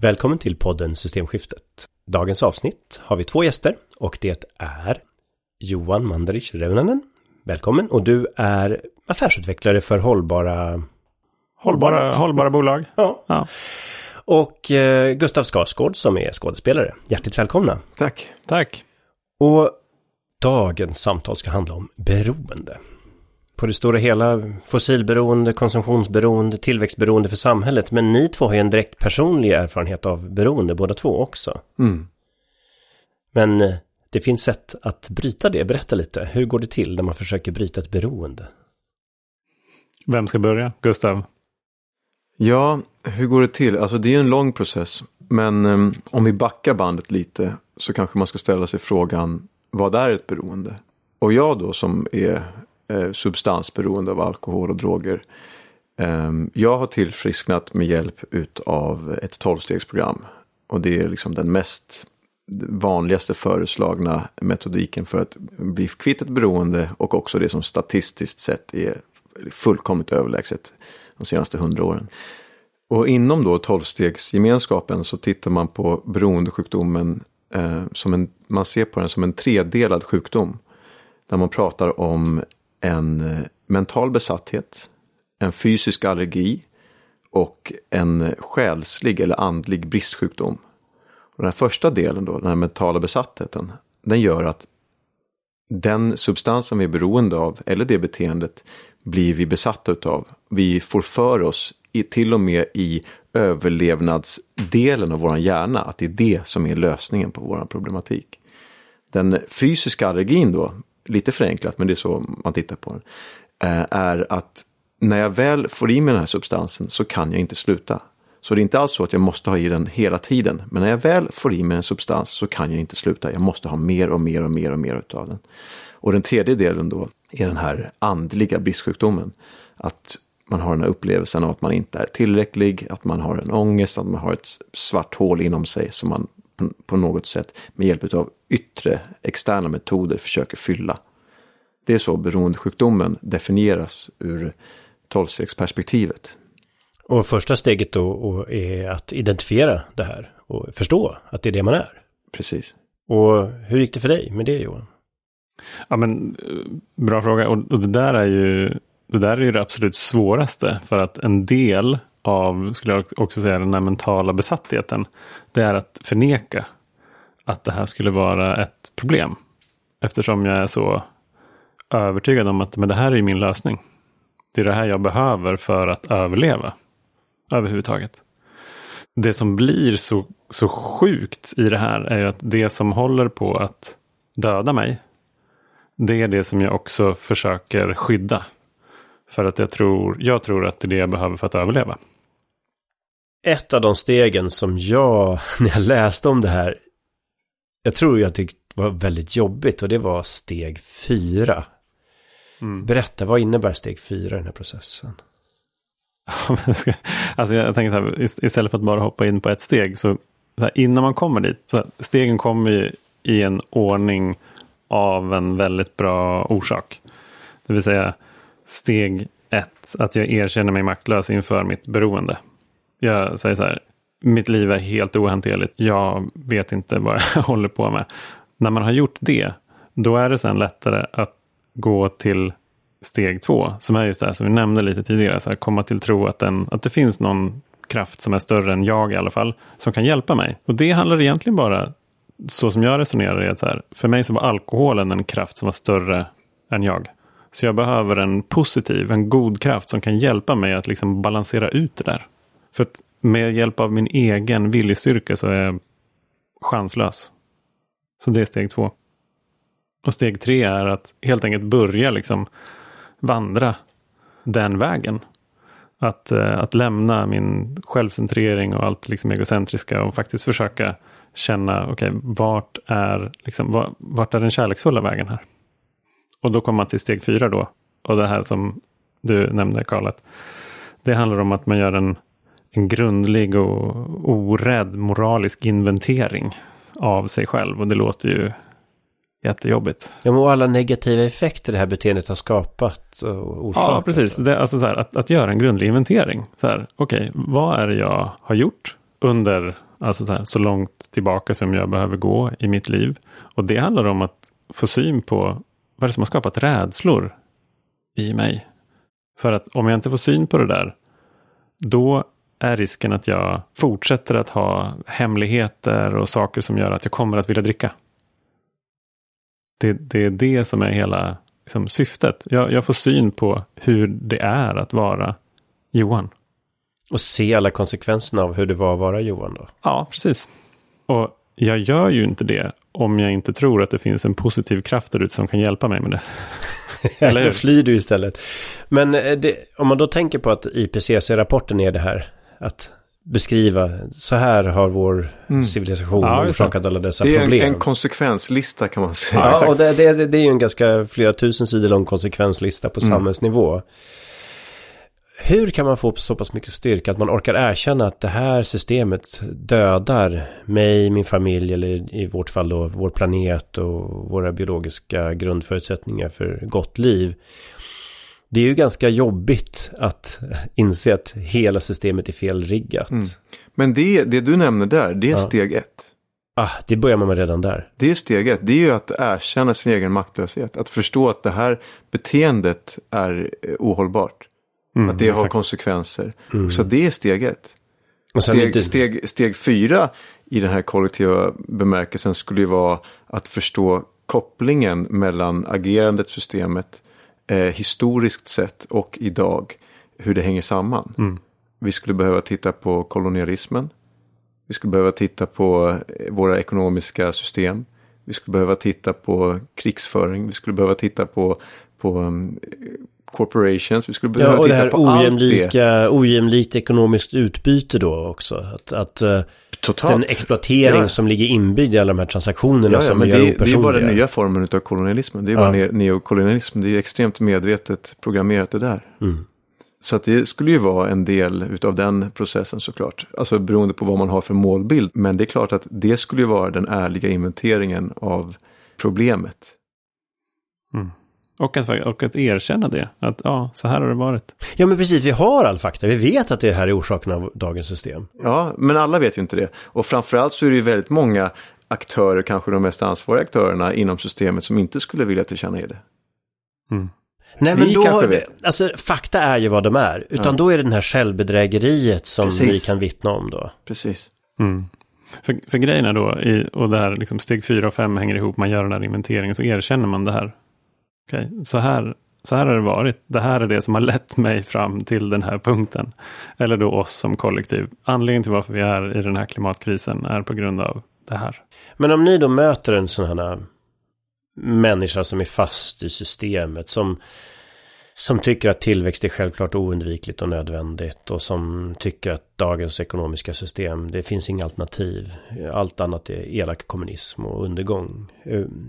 Välkommen till podden Systemskiftet. Dagens avsnitt har vi två gäster och det är Johan Mandarich Reunanen. Välkommen och du är affärsutvecklare för hållbara... Hållbara, hållbara bolag. Ja. Ja. Och eh, Gustav Skarsgård som är skådespelare. Hjärtligt välkomna. Tack. Tack. Och dagens samtal ska handla om beroende. På det stora hela fossilberoende, konsumtionsberoende, tillväxtberoende för samhället. Men ni två har ju en direkt personlig erfarenhet av beroende båda två också. Mm. Men eh, det finns sätt att bryta det. Berätta lite. Hur går det till när man försöker bryta ett beroende? Vem ska börja? Gustav? Ja, hur går det till? Alltså det är en lång process. Men em, om vi backar bandet lite så kanske man ska ställa sig frågan vad är ett beroende? Och jag då som är eh, substansberoende av alkohol och droger. Ehm, jag har tillfrisknat med hjälp av ett tolvstegsprogram. Och det är liksom den mest vanligaste föreslagna metodiken för att bli kvitt ett beroende och också det som statistiskt sett är fullkomligt överlägset de senaste hundra åren. Och inom då tolvstegsgemenskapen så tittar man på beroendesjukdomen eh, som en, man ser på den som en tredelad sjukdom. Där man pratar om en eh, mental besatthet, en fysisk allergi och en eh, själslig eller andlig bristsjukdom. Och den här första delen då, den här mentala besattheten, den gör att den substansen vi är beroende av, eller det beteendet, blir vi besatta utav. Vi får för oss, i, till och med i överlevnadsdelen av vår hjärna, att det är det som är lösningen på vår problematik. Den fysiska allergin då, lite förenklat, men det är så man tittar på den, eh, är att när jag väl får i mig den här substansen så kan jag inte sluta. Så det är inte alls så att jag måste ha i den hela tiden. Men när jag väl får i mig en substans så kan jag inte sluta. Jag måste ha mer och mer och mer och mer utav den. Och den tredje delen då är den här andliga bristsjukdomen. Att man har den här upplevelsen av att man inte är tillräcklig, att man har en ångest, att man har ett svart hål inom sig som man på något sätt med hjälp av yttre externa metoder försöker fylla. Det är så beroendesjukdomen definieras ur tolvstegsperspektivet. Och första steget då är att identifiera det här och förstå att det är det man är. Precis. Och hur gick det för dig med det Johan? Ja, men eh, bra fråga. Och, och det där är ju det där är ju det absolut svåraste. För att en del av, skulle jag också säga, den här mentala besattheten. Det är att förneka att det här skulle vara ett problem. Eftersom jag är så övertygad om att men det här är ju min lösning. Det är det här jag behöver för att överleva. Överhuvudtaget. Det som blir så, så sjukt i det här är ju att det som håller på att döda mig. Det är det som jag också försöker skydda. För att jag tror, jag tror att det är det jag behöver för att överleva. Ett av de stegen som jag, när jag läste om det här, jag tror jag tyckte var väldigt jobbigt och det var steg fyra. Mm. Berätta, vad innebär steg fyra i den här processen? alltså jag tänker så här, istället för att bara hoppa in på ett steg, så, så här, innan man kommer dit, så här, stegen kommer ju i en ordning av en väldigt bra orsak. Det vill säga steg ett, att jag erkänner mig maktlös inför mitt beroende. Jag säger så här, mitt liv är helt ohanterligt, jag vet inte vad jag håller på med. När man har gjort det, då är det sen lättare att gå till steg två, som är just det här som vi nämnde lite tidigare, så här, komma till tro att, den, att det finns någon kraft som är större än jag i alla fall, som kan hjälpa mig. Och det handlar egentligen bara, så som jag resonerar, är att så här, för mig så var alkoholen en kraft som var större än jag. Så jag behöver en positiv, en god kraft som kan hjälpa mig att liksom balansera ut det där. För att med hjälp av min egen viljestyrka så är jag chanslös. Så det är steg två. Och steg tre är att helt enkelt börja liksom vandra den vägen. Att, eh, att lämna min självcentrering och allt liksom egocentriska och faktiskt försöka känna, okej, okay, vart, är, liksom, vart är den kärleksfulla vägen här? Och då kommer man till steg fyra då. Och det här som du nämnde, Karl, att det handlar om att man gör en, en grundlig och orädd moralisk inventering av sig själv. Och det låter ju jättejobbigt. Ja, och alla negativa effekter det här beteendet har skapat och orsakat. Ja, precis. Det, alltså så här, att, att göra en grundlig inventering. Så här, okej, okay, vad är det jag har gjort under Alltså så, här, så långt tillbaka som jag behöver gå i mitt liv. Och det handlar om att få syn på vad är det som har skapat rädslor i mig. För att om jag inte får syn på det där, då är risken att jag fortsätter att ha hemligheter och saker som gör att jag kommer att vilja dricka. Det, det är det som är hela liksom, syftet. Jag, jag får syn på hur det är att vara Johan. Och se alla konsekvenserna av hur det var att vara Johan då. Ja, precis. Och jag gör ju inte det om jag inte tror att det finns en positiv kraft där ute som kan hjälpa mig med det. Eller då flyr du istället. Men eh, det, om man då tänker på att IPCC-rapporten är det här. Att beskriva, så här har vår mm. civilisation ja, orsakat alla dessa problem. Det är en, en, konsekvenslista kan man säga. Ja, och det, det, det är ju en ganska flera tusen sidor lång konsekvenslista på mm. samhällsnivå. Hur kan man få så pass mycket styrka att man orkar erkänna att det här systemet dödar mig, min familj eller i vårt fall då vår planet och våra biologiska grundförutsättningar för gott liv. Det är ju ganska jobbigt att inse att hela systemet är felriggat. Mm. Men det, det du nämner där, det är ja. steg ett. Ah, det börjar man med redan där. Det är steg ett. Det är ju att erkänna sin egen maktlöshet. Att förstå att det här beteendet är ohållbart. Mm, att det exakt. har konsekvenser. Mm. Så det är steg ett. Steg, lite... steg, steg fyra i den här kollektiva bemärkelsen skulle ju vara att förstå kopplingen mellan agerandet, systemet, eh, historiskt sett och idag. Hur det hänger samman. Mm. Vi skulle behöva titta på kolonialismen. Vi skulle behöva titta på eh, våra ekonomiska system. Vi skulle behöva titta på krigsföring. Vi skulle behöva titta på, på um, corporations. Vi skulle behöva ja, och titta det här på ojämlika, allt det. ojämlikt ekonomiskt utbyte då också. Att, att eh, Totalt. den exploatering ja. som ligger inbyggd i alla de här transaktionerna ja, ja, som men gör det, det är bara den nya formen av kolonialismen. Det är bara neokolonialism. Det är extremt medvetet programmerat det där. Mm. Så att det skulle ju vara en del av den processen såklart. Alltså beroende på vad man har för målbild. Men det är klart att det skulle ju vara den ärliga inventeringen av problemet. Mm. Och att, och att erkänna det. Att ja, så här har det varit. Ja, men precis. Vi har all fakta. Vi vet att det här är orsaken av dagens system. Ja, men alla vet ju inte det. Och framförallt så är det ju väldigt många aktörer, kanske de mest ansvariga aktörerna inom systemet som inte skulle vilja tillkänna det. Mm. Nej men vi då, alltså fakta är ju vad de är. Utan ja. då är det den här självbedrägeriet som Precis. vi kan vittna om då. Precis. Mm. För, för grejerna då, i, och där liksom steg fyra och fem hänger ihop, man gör den här inventeringen, så erkänner man det här. Okay, så, här, så här har det varit. Det här är det som har lett mig fram till den här punkten. Eller då oss som kollektiv. Anledningen till varför vi är i den här klimatkrisen är på grund av det här. Men om ni då möter en sån här människa som är fast i systemet. Som som tycker att tillväxt är självklart oundvikligt och nödvändigt och som tycker att dagens ekonomiska system, det finns inga alternativ. Allt annat är elak kommunism och undergång.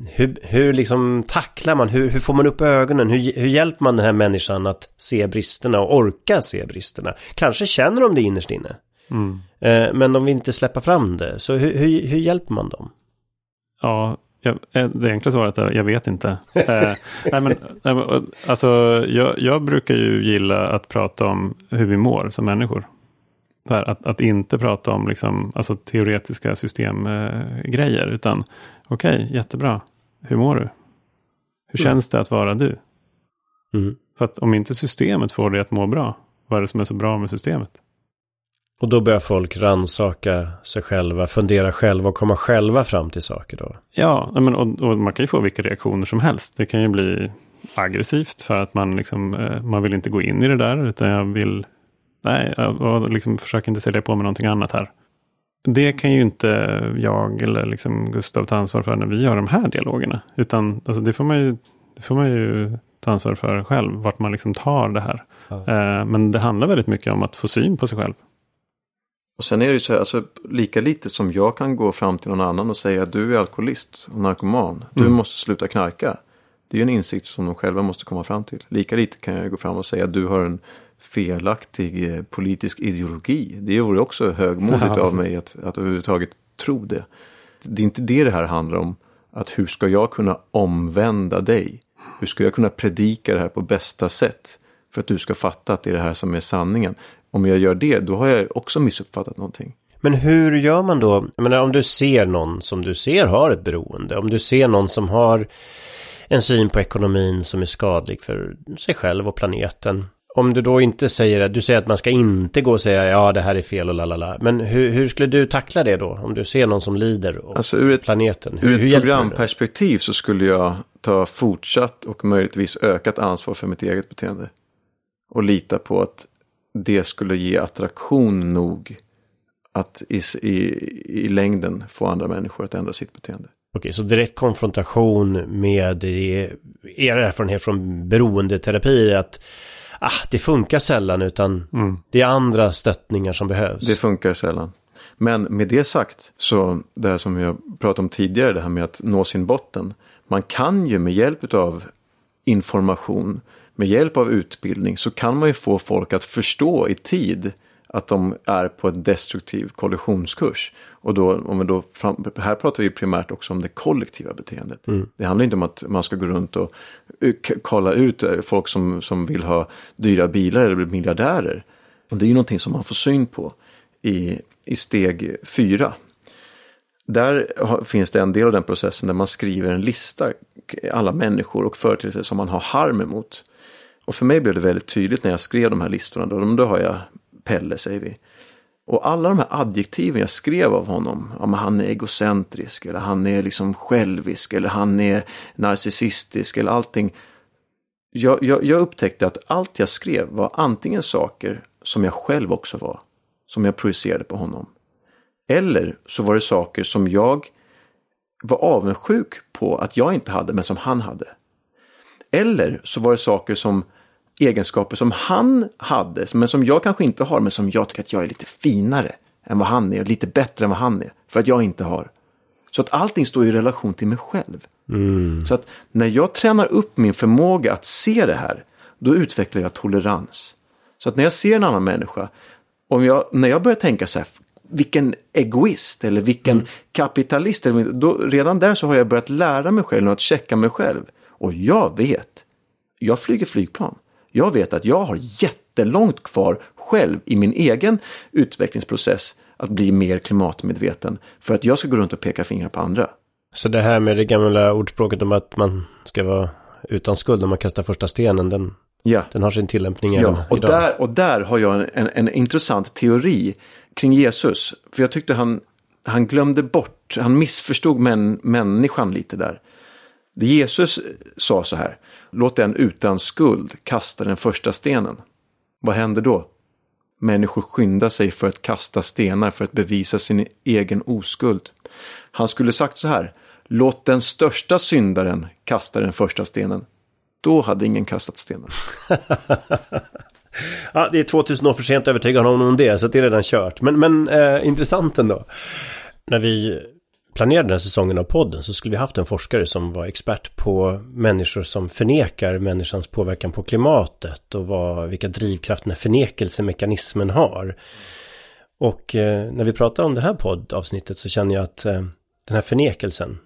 Hur, hur liksom tacklar man, hur, hur får man upp ögonen, hur, hur hjälper man den här människan att se bristerna och orka se bristerna? Kanske känner de det innerst inne. Mm. Eh, men de vill inte släppa fram det. Så hur, hur, hur hjälper man dem? Ja, jag, eh, det enkla svaret är jag vet inte. eh, nej men, alltså, jag, jag, brukar ju gilla att prata om hur vi mår som människor. Här, att, att, inte prata om liksom, alltså, teoretiska systemgrejer. Eh, utan okej, okay, jättebra. Hur mår du? Hur mm. känns det att vara du? Mm. För att om inte systemet får dig att må bra, vad är det som är så bra med systemet? Och då börjar folk ransaka sig själva, fundera själva och komma själva fram till saker då? Ja, men, och, och, man kan ju få vilka reaktioner som helst. Det kan ju bli aggressivt för att man, liksom, eh, man vill inte gå in i det där. Utan jag vill, nej, jag liksom försöker inte sälja på med någonting annat här. Det kan ju inte jag eller liksom Gustav ta ansvar för när vi gör de här dialogerna. Utan alltså, det, får man ju, det får man ju ta ansvar för själv, vart man liksom tar det här. Ja. Eh, men det handlar väldigt mycket om att få syn på sig själv. Och sen är det ju så här, alltså, lika lite som jag kan gå fram till någon annan och säga att du är alkoholist och narkoman. Du mm. måste sluta knarka. Det är ju en insikt som de själva måste komma fram till. Lika lite kan jag gå fram och säga att du har en felaktig eh, politisk ideologi. Det vore också högmodigt ja, av mig att, att överhuvudtaget tro det. Det är inte det det här handlar om. Att hur ska jag kunna omvända dig? Hur ska jag kunna predika det här på bästa sätt? För att du ska fatta att det är det här som är sanningen om jag gör det, då har jag också missuppfattat någonting. Men hur gör man då? Jag menar om du ser någon som du ser har ett beroende. Om du ser någon som har en syn på ekonomin som är skadlig för sig själv och planeten. Om du då inte säger det, du säger att man ska inte gå och säga ja det här är fel och lalala. Men hur, hur skulle du tackla det då? Om du ser någon som lider och Alltså ur ett, planeten. Hur, ur ett programperspektiv så skulle jag ta fortsatt och möjligtvis ökat ansvar för mitt eget beteende. Och lita på att det skulle ge attraktion nog att i, i, i längden få andra människor att ändra sitt beteende. Okej, så direkt konfrontation med det, er erfarenhet från beroendeterapi är att ah, det funkar sällan utan Mm. det är andra stöttningar som behövs. Det funkar sällan. Men med det sagt, så det här som jag pratade om tidigare, det här med att nå sin botten. Man kan ju med hjälp av information, med hjälp av utbildning, så kan man ju få folk att förstå i tid att de är på en destruktiv kollisionskurs. Och då, om då fram, här pratar vi primärt också om det kollektiva beteendet. Det handlar inte om att man ska gå runt och k- kolla ut eh, folk som, som vill ha dyra bilar eller bli miljardärer. Och det är ju någonting som man får syn på i, i steg fyra. Där finns det en del av den processen där man skriver en lista, alla människor och företeelser som man har harm emot. Och för mig blev det väldigt tydligt när jag skrev de här listorna. Då, då har jag Pelle, säger vi. Och alla de här adjektiven jag skrev av honom, ja, han är egocentrisk eller han är liksom självisk eller han är narcissistisk eller allting. Jag, jag, jag upptäckte att allt jag skrev var antingen saker som jag själv också var, som jag projicerade på honom. Eller så var det saker som jag var avundsjuk på att jag inte hade, men som han hade. Eller så var det saker som egenskaper som han hade, men som jag kanske inte har, men som jag tycker att jag är lite finare än vad han är och lite bättre än vad han är, för att jag inte har. Så att allting står i relation till mig själv. Så att när jag tränar upp min förmåga att se det här, då utvecklar jag tolerans. Så att när jag ser en annan människa, om jag, när jag börjar tänka så här, vilken egoist eller vilken kapitalist, eller, då, redan där så har jag börjat lära mig själv och att checka mig själv. Och jag vet, jag flyger flygplan. Jag vet att jag har jättelångt kvar själv i min egen utvecklingsprocess att bli mer klimatmedveten för att jag ska gå runt och peka fingrar på andra. Så det här med det gamla ordspråket om att man ska vara utan skuld när man kastar första stenen, den, Ja. den har sin tillämpning även Ja, och idag. där, och där har jag en, en, en intressant teori kring Jesus. För jag tyckte han, han glömde bort, han missförstod män, människan lite där. Jesus sa så här, låt den utan skuld kasta den första stenen. Vad händer då? Människor skyndar sig för att kasta stenar för att bevisa sin egen oskuld. Han skulle sagt så här, låt den största syndaren kasta den första stenen. Då hade ingen kastat stenen. Ja, det är 2000 år för sent att övertyga honom om det, så det är redan kört. Men, men eh, intressant ändå. När vi planerade den här säsongen av podden så skulle vi haft en forskare som var expert på människor som förnekar människans påverkan på klimatet och vad, vilka drivkrafter förnekelsemekanismen har. Och eh, när vi pratar om det här poddavsnittet så känner jag att eh, den här förnekelsen,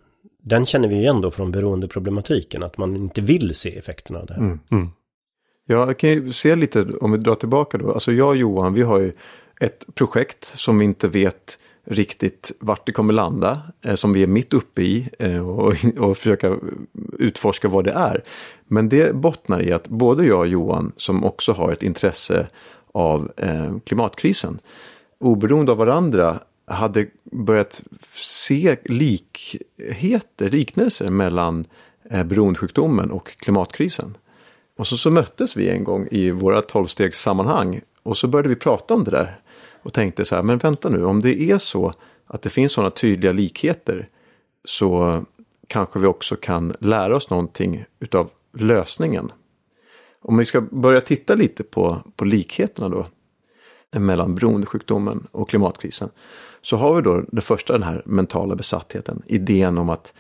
den känner vi igen då från beroendeproblematiken, att man inte vill se effekterna av det här. Mm, mm. Ja, jag kan ju se lite om vi drar tillbaka då. Alltså jag och Johan, vi har ju ett projekt som vi inte vet riktigt vart det kommer landa. Eh, som vi är mitt uppe i eh, och, och försöka utforska vad det är. Men det bottnar i att både jag och Johan, som också har ett intresse av eh, klimatkrisen, oberoende av varandra hade börjat se likheter, liknelser mellan beroendesjukdomen och klimatkrisen. Och så, så möttes vi en gång i våra tolvstegssammanhang och så började vi prata om det där. Och tänkte så här, men vänta nu, om det är så att det finns sådana tydliga likheter så kanske vi också kan lära oss någonting utav lösningen. Om vi ska börja titta lite på, på likheterna då mellan beroendesjukdomen och klimatkrisen så har vi då det första den här mentala besattheten, idén om att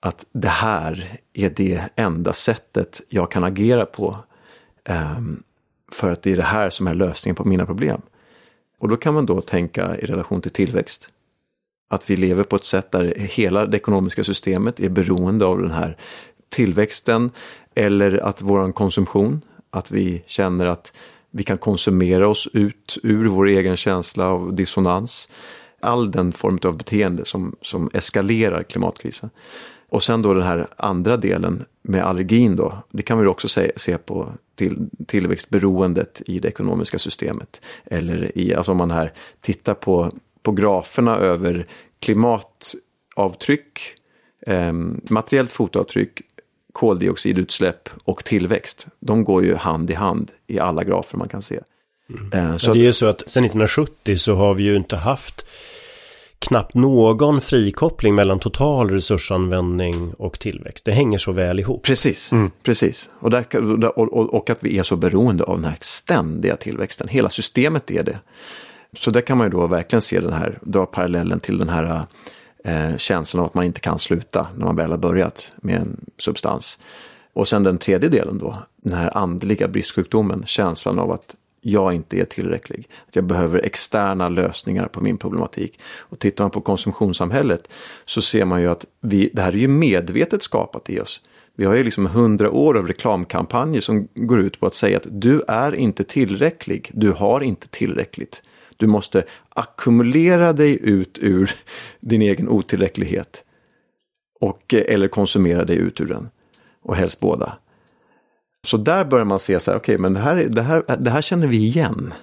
att det här är det enda sättet jag kan agera på. Um, för att det är det här som är lösningen på mina problem. Och då kan man då tänka i relation till tillväxt. Att vi lever på ett sätt där hela det ekonomiska systemet är beroende av den här tillväxten. Eller att våran konsumtion, att vi känner att vi kan konsumera oss ut ur vår egen känsla av dissonans. all den form av beteende som, som eskalerar klimatkrisen. Och sen då den här andra delen med allergin då, det kan vi också se, se på till, tillväxtberoendet i det ekonomiska systemet. Eller i, alltså om man här tittar på, på graferna över klimatavtryck, eh, materiellt fotavtryck, koldioxidutsläpp och tillväxt. De går ju hand i hand i alla grafer man kan se. Mm. Så det är ju så att sedan 1970 så har vi ju inte haft knappt någon frikoppling mellan total resursanvändning och tillväxt. Det hänger så väl ihop. Precis, mm. precis. Och, där, och, och, att vi är så beroende av den här ständiga tillväxten. Hela systemet är det. Så där kan man ju då verkligen se den här, dra parallellen till den här eh, känslan av att man inte kan sluta när man väl har börjat med en substans. Och sen den tredje delen då, den här andliga bristsjukdomen, känslan av att jag inte är tillräcklig. Att jag behöver externa lösningar på min problematik. Och tittar man på konsumtionssamhället så ser man ju att vi, det här är ju medvetet skapat i oss. Vi har ju liksom hundra år av reklamkampanjer som går ut på att säga att du är inte tillräcklig, du har inte tillräckligt. Du måste ackumulera dig ut ur din egen otillräcklighet. Och, eh, eller konsumera dig ut ur den. Och helst båda. Så där börjar man se så här, okej, okay, men det här, det, här, det här känner vi igen.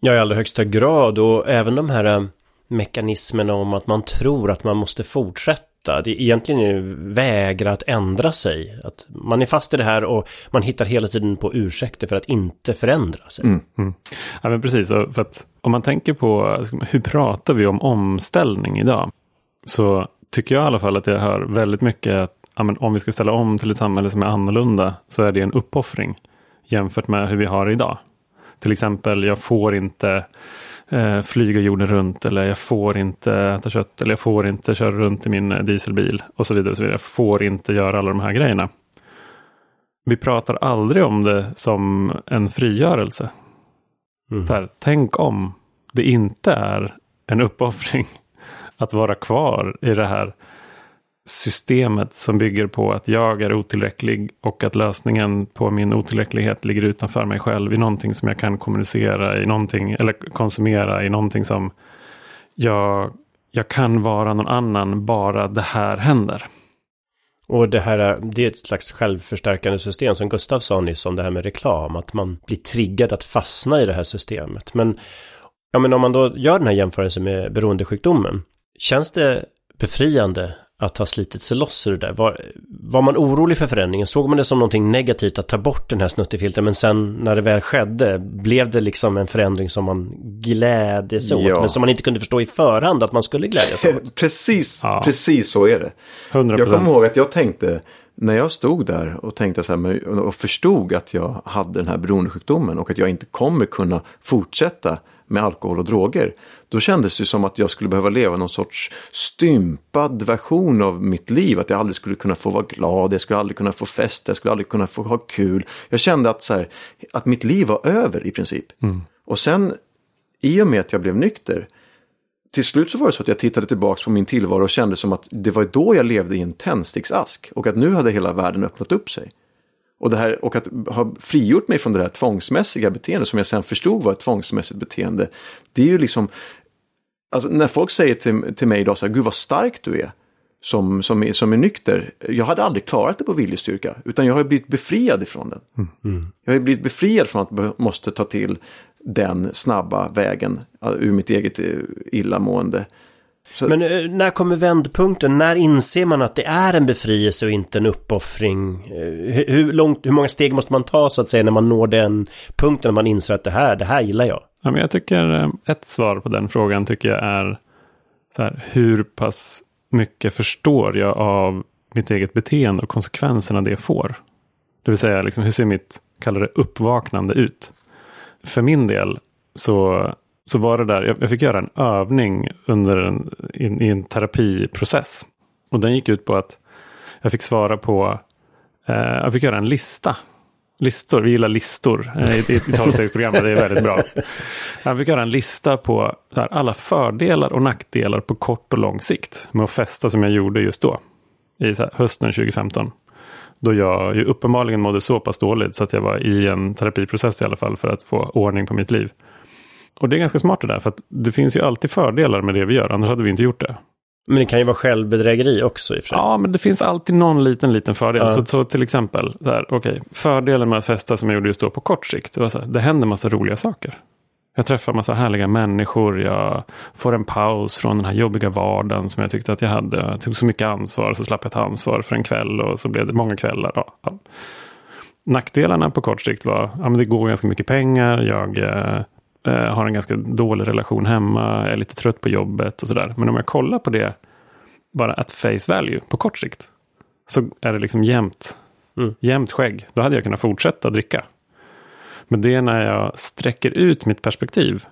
Ja, i allra högsta grad och även de här äh, mekanismerna om att man tror att man måste fortsätta. Det är egentligen vägra att ändra sig. Att man är fast i det här och man hittar hela tiden på ursäkter för att inte förändra sig. Mm. Mm. Ja, men precis. För att om man tänker på hur pratar vi om omställning idag? Så tycker jag i alla fall att jag hör väldigt mycket att ja, om vi ska ställa om till ett samhälle som är annorlunda så är det en uppoffring jämfört med hur vi har det idag. Till exempel, jag får inte eh, flyga jorden runt eller jag får inte äta kött eller jag får inte köra runt i min dieselbil och så vidare. Och så vidare. Jag får inte göra alla de här grejerna. Vi pratar aldrig om det som en frigörelse. Mm. Här, tänk om det inte är en uppoffring att vara kvar i det här systemet som bygger på att jag är otillräcklig och att lösningen på min otillräcklighet ligger utanför mig själv i någonting som jag kan kommunicera i någonting eller konsumera i någonting som jag, jag kan vara någon annan bara det här händer. Och det här det är ett slags självförstärkande system som Gustav sa nyss om det här med reklam. Att man blir triggad att fastna i det här systemet. Men, ja, men om man då gör den här jämförelsen med beroendesjukdomen. Känns det befriande att ha slitit sig loss ur det där? Var, var man orolig för förändringen? Såg man det som någonting negativt att ta bort den här snuttefilten? Men sen när det väl skedde, blev det liksom en förändring som man glädjes åt? Ja. Men som man inte kunde förstå i förhand att man skulle glädjas åt? precis, ja. precis så är det. 100%. Jag kommer ihåg att jag tänkte, när jag stod där och tänkte så här, och förstod att jag hade den här beroendesjukdomen och att jag inte kommer kunna fortsätta med alkohol och droger. Då kändes det som att jag skulle behöva leva någon sorts stympad version av mitt liv. Att jag aldrig skulle kunna få vara glad, jag skulle aldrig kunna få festa, jag skulle aldrig kunna få ha kul. Jag kände att, så här, att mitt liv var över i princip. Mm. Och sen, i och med att jag blev nykter, till slut så var det så att jag tittade tillbaka på min tillvaro och kände som att det var då jag levde i en tändsticksask. Och att nu hade hela världen öppnat upp sig. Och, det här, och att ha frigjort mig från det här tvångsmässiga beteendet som jag sen förstod var ett tvångsmässigt beteende. Det är ju liksom, alltså när folk säger till, till mig idag så här, gud vad stark du är som, som, är, som är nykter. Jag hade aldrig klarat det på viljestyrka, utan jag har blivit befriad ifrån den. Mm. mm. Jag har blivit befriad från att jag måste ta till den snabba vägen ur mitt eget eh, illamående. Så... Men eh, när kommer vändpunkten? När inser man att det är en befrielse och inte en uppoffring? Eh, hur, långt, hur många steg måste man ta så att säga när man når den punkten när man inser att det här, det här gillar jag? Ja, men jag tycker eh, ett svar på den frågan tycker jag är så här, hur pass mycket förstår jag av mitt eget beteende och konsekvenserna det får? Det vill säga, liksom, hur ser mitt, kallar det uppvaknande ut? För min del så så var det där, jag, fick göra en övning under en, i, i, en terapiprocess. Och den gick ut på att jag fick svara på, eh, jag fick göra en lista. Listor, vi gillar listor eh, i, i, i tolvstegsprogrammet, det är väldigt bra. Jag fick göra en lista på här, alla fördelar och nackdelar på kort och lång sikt med att festa som jag gjorde just då. I här, hösten 2015. Då jag ju uppenbarligen mådde så pass dåligt så att jag var i en terapiprocess i alla fall för att få ordning på mitt liv. Och det är ganska smart det där, för att det finns ju alltid fördelar med det vi gör, annars hade vi inte gjort det. Men det kan ju vara självbedrägeri också i och för sig. Ja, men det finns alltid någon liten, liten fördel. Ja. Så, så till exempel, så här, okay, fördelen med att festa som jag gjorde just då på kort sikt, det var så här, det händer massa roliga saker. Jag träffar massa härliga människor, jag får en paus från den här jobbiga vardagen som jag tyckte att jag hade. Jag tog så mycket ansvar, så slapp jag ta ansvar för en kväll och så blev det många kvällar. Ja, ja. Nackdelarna på kort sikt var, ja men det går ganska mycket pengar, jag eh, har en ganska dålig relation hemma, är lite trött på jobbet och sådär. Men om jag kollar på det bara at face value på kort sikt, så är det liksom jämnt, Mm. jämnt skägg. Då hade jag kunnat fortsätta dricka. Men det är när jag sträcker ut mitt perspektiv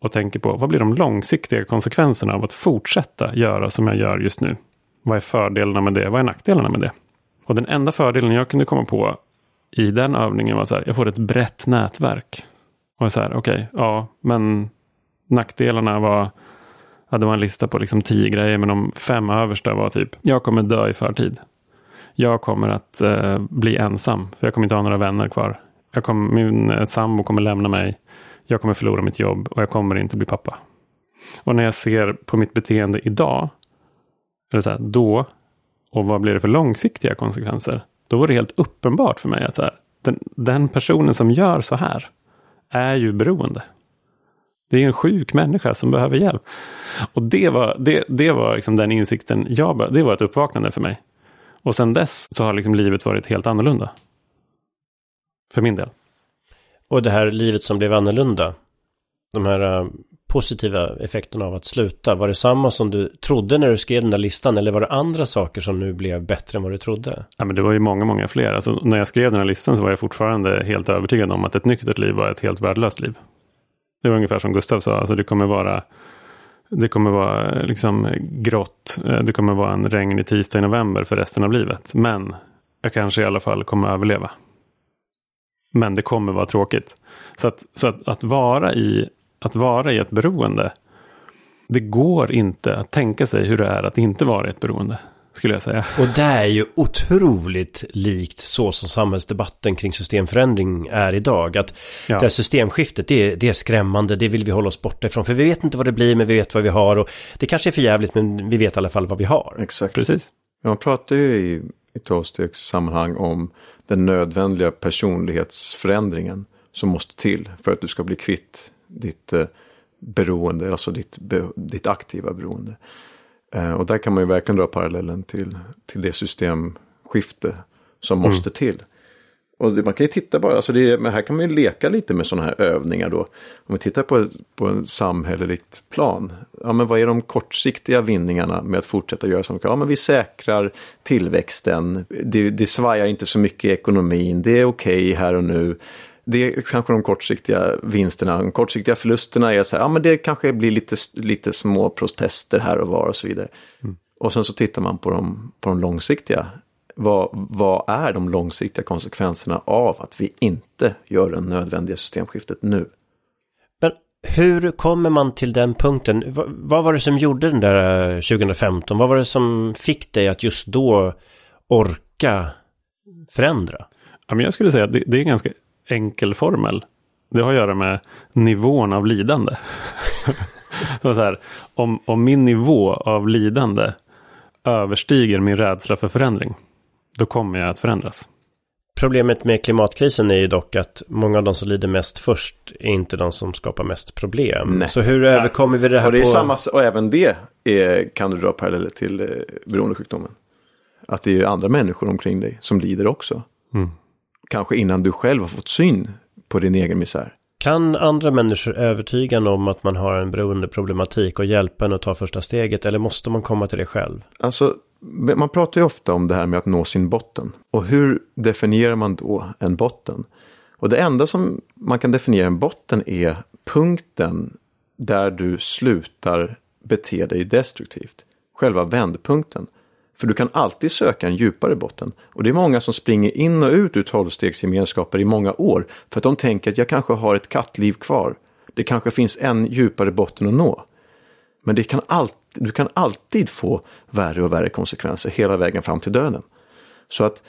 och tänker på vad blir de långsiktiga konsekvenserna av att fortsätta göra som jag gör just nu. Vad är fördelarna med det? Vad är nackdelarna med det? Och den enda fördelen jag kunde komma på i den övningen var så här, jag får ett brett nätverk. Och så här, okej, ja, men nackdelarna var, ja, det var en lista på liksom tio grejer, men de fem översta var typ, jag kommer dö i förtid. Jag kommer att eh, bli ensam, för jag kommer inte ha några vänner kvar. Jag kommer, min eh, sambo kommer lämna mig. Jag kommer förlora mitt jobb och jag kommer inte bli pappa. Och när jag ser på mitt beteende idag, eller så här, då, och vad blir det för långsiktiga konsekvenser? Då var det helt uppenbart för mig att så här, den, den personen som gör så här är ju beroende. Det är en sjuk människa som behöver hjälp. Och det var, det, det var liksom den insikten jag Det var ett uppvaknande för mig. Och sen dess så har liksom livet varit helt annorlunda. För min del. Och det här livet som blev annorlunda. De här eh, positiva effekterna av att sluta. Var det samma som du trodde när du skrev den där listan? Eller var det andra saker som nu blev bättre än vad du trodde? Ja, men det var ju många, många fler. Alltså, när jag skrev den här listan så var jag fortfarande helt övertygad om att ett nyktert liv var ett helt värdelöst liv. Det var ungefär som Gustav sa, alltså det kommer vara det kommer vara liksom grått. Eh, det kommer vara en regnig tisdag i november för resten av livet. Men jag kanske i alla fall kommer överleva. Men det kommer vara tråkigt. Så att, så att, att, vara i, att vara i ett beroende. Det går inte att tänka sig hur det är att inte vara i ett beroende. Skulle jag säga. Och det är ju otroligt likt så som samhällsdebatten kring systemförändring är idag. Att Ja. det här systemskiftet, det är, det är skrämmande, det vill vi hålla oss borta ifrån. För vi vet inte vad det blir, men vi vet vad vi har. Och det kanske är för jävligt, men vi vet i alla fall vad vi har. Exakt. Precis. Man pratar ju i, i tolvstegssammanhang om den nödvändiga personlighetsförändringen som måste till för att du ska bli kvitt ditt eh, beroende, alltså ditt, ditt aktiva beroende. Eh, och där kan man ju verkligen dra parallellen till, till det systemskifte som måste till. Och det, man kan ju titta bara, alltså det, men här kan man ju leka lite med sådana här övningar då. Om vi tittar på, på en samhälleligt plan. Ja, men vad är de kortsiktiga vinningarna med att fortsätta göra som Ja, men vi säkrar tillväxten. Det, det svajar inte så mycket i ekonomin. Det är okej här och nu. Det är kanske de kortsiktiga vinsterna. De kortsiktiga förlusterna är så här, ja men det kanske blir lite, lite små protester här och var och så vidare. Och sen så tittar man på de, på de långsiktiga. Vad, vad är de långsiktiga konsekvenserna av att vi inte gör det nödvändiga systemskiftet nu? Men hur kommer man till den punkten? Va- vad var det som gjorde den där eh, 2015? Vad var det som fick dig att just då orka förändra? Ja, men jag skulle säga att det, det är ganska enkel formel. Det har att göra med nivån av lidande. det var så här, om, om min nivå av lidande överstiger min rädsla för förändring, då kommer jag att förändras. Problemet med klimatkrisen är ju dock att många av de som lider mest först är inte de som skapar mest problem. Nej. Så hur överkommer vi det här Och det är på... samma, och även det är, kan du dra paralleller till eh, beroendesjukdomen. Att det är andra människor omkring dig som lider också. Mm. Kanske innan du själv har fått syn på din egen misär. Kan andra människor övertyga en om att man har en beroendeproblematik och hjälpa en att ta första steget? Eller måste man komma till det själv? Alltså, man pratar ju ofta om det här med att nå sin botten. Och hur definierar man då en botten? Och det enda som man kan definiera en botten är punkten där du slutar bete dig destruktivt. Själva vändpunkten. För du kan alltid söka en djupare botten. Och det är många som springer in och ut ur tolvstegsgemenskaper i många år. För att de tänker att jag kanske har ett kattliv kvar. Det kanske finns en djupare botten att nå. Men det kan alltid, du kan alltid få värre och värre konsekvenser hela vägen fram till döden. Så att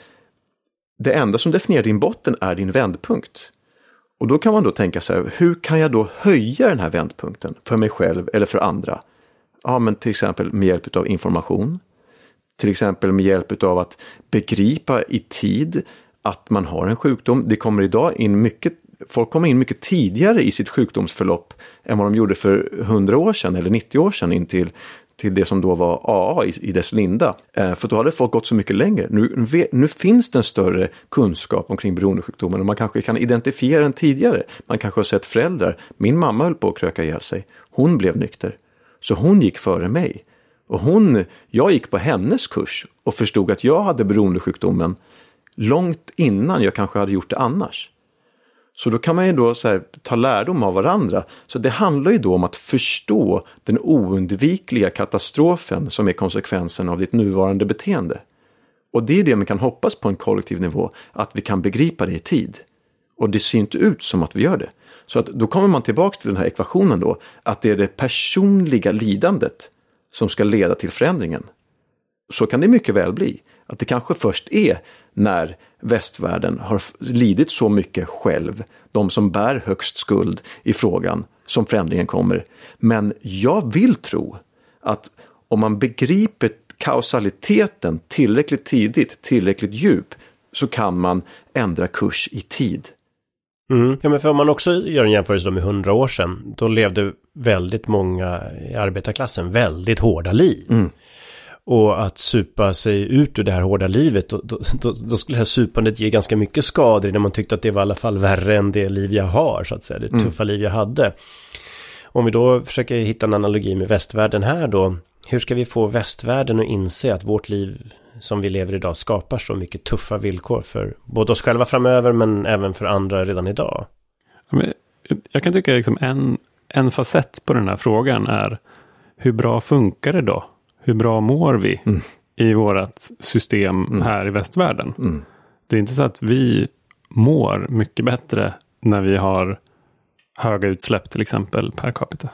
det enda som definierar din botten är din vändpunkt. Och då kan man då tänka sig, hur kan jag då höja den här vändpunkten för mig själv eller för andra? Ja, men till exempel med hjälp av information. Till exempel med hjälp av att begripa i tid att man har en sjukdom. Det kommer idag in mycket, folk kommer in mycket tidigare i sitt sjukdomsförlopp än vad de gjorde för 100 år sedan eller 90 år sedan in till, till det som då var AA i, i dess linda. Eh, för då hade folk gått så mycket längre. Nu, nu finns det en större kunskap omkring beroendesjukdomen och man kanske kan identifiera den tidigare. Man kanske har sett föräldrar. Min mamma höll på att kröka ihjäl sig. Hon blev nykter. Så hon gick före mig. Och hon, jag gick på hennes kurs och förstod att jag hade beroendesjukdomen långt innan jag kanske hade gjort det annars. Så då kan man ju då här, ta lärdom av varandra. Så det handlar ju då om att förstå den oundvikliga katastrofen som är konsekvensen av ditt nuvarande beteende. Och det är det man kan hoppas på en kollektiv nivå, att vi kan begripa det i tid. Och det ser inte ut som att vi gör det. Så att då kommer man tillbaka till den här ekvationen då, att det är det personliga lidandet som ska leda till förändringen. Så kan det mycket väl bli. Att det kanske först är när västvärlden har lidit så mycket själv, de som bär högst skuld i frågan, som förändringen kommer. Men jag vill tro att om man begriper kausaliteten tillräckligt tidigt, tillräckligt djup, så kan man ändra kurs i tid. Mm. Ja, men för om man också gör en jämförelse med hundra år sedan, då levde väldigt många i arbetarklassen väldigt hårda liv. Mm. Och att supa sig ut ur det här hårda livet, då, då, då, då, skulle det här supandet ge ganska mycket skador när man tyckte att det var i alla fall värre än det liv jag har, så att säga, det mm. tuffa liv jag hade. Om vi då försöker hitta en analogi med västvärlden här då, hur ska vi få västvärlden att inse att vårt liv som vi lever idag skapar så mycket tuffa villkor för både oss själva framöver men även för andra redan idag? Jag kan tycka liksom en, en facett på den här frågan är hur bra funkar det då? Hur bra mår vi mm. i vårt system mm. här i västvärlden? Mm. Det är inte så att vi mår mycket bättre när vi har höga utsläpp till exempel per capita.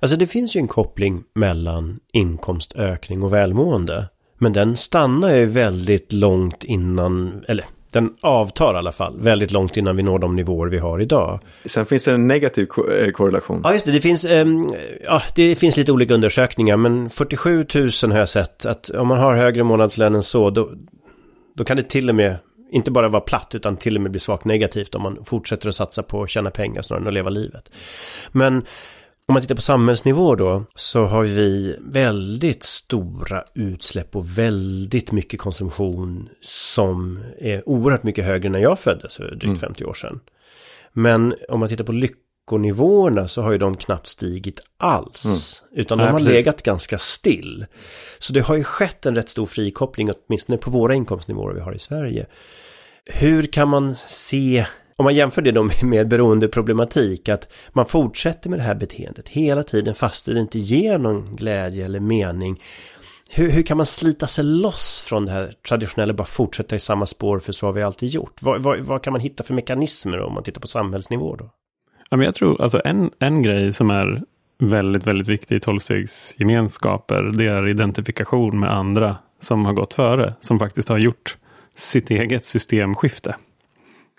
Alltså det finns ju en koppling mellan inkomstökning och välmående. Men den stannar ju väldigt långt innan, eller den avtar i alla fall, väldigt långt innan vi når de nivåer vi har idag. Sen finns det en negativ ko eh, korrelation. Ja, just det. Det finns, um, ja, det finns lite olika undersökningar, men 47 000 har jag sett att om man har högre månadslön än så, då, då kan det till och med inte bara vara platt utan till och med bli svagt negativt om man fortsätter att satsa på att tjäna pengar snarare än att leva livet. Men om man tittar på samhällsnivå då så har vi väldigt stora utsläpp och väldigt mycket konsumtion som är oerhört mycket högre när jag föddes för drygt mm. 50 år sedan. Men om man tittar på lyckonivåerna så har ju de knappt stigit alls. Mm. Utan de har precis. legat ganska still. Så det har ju skett en rätt stor frikoppling åtminstone på våra inkomstnivåer vi har i Sverige. Hur kan man se om man jämför det då med beroendeproblematik, att man fortsätter med det här beteendet hela tiden fast det inte ger någon glädje eller mening. Hur, hur kan man slita sig loss från det här traditionella, bara fortsätta i samma spår för så har vi alltid gjort? Vad, vad, vad kan man hitta för mekanismer då, om man tittar på samhällsnivå då? Ja, men jag tror, alltså en, en grej som är väldigt, väldigt viktig i tolvstegsgemenskaper, det är identifikation med andra som har gått före, som faktiskt har gjort sitt eget systemskifte.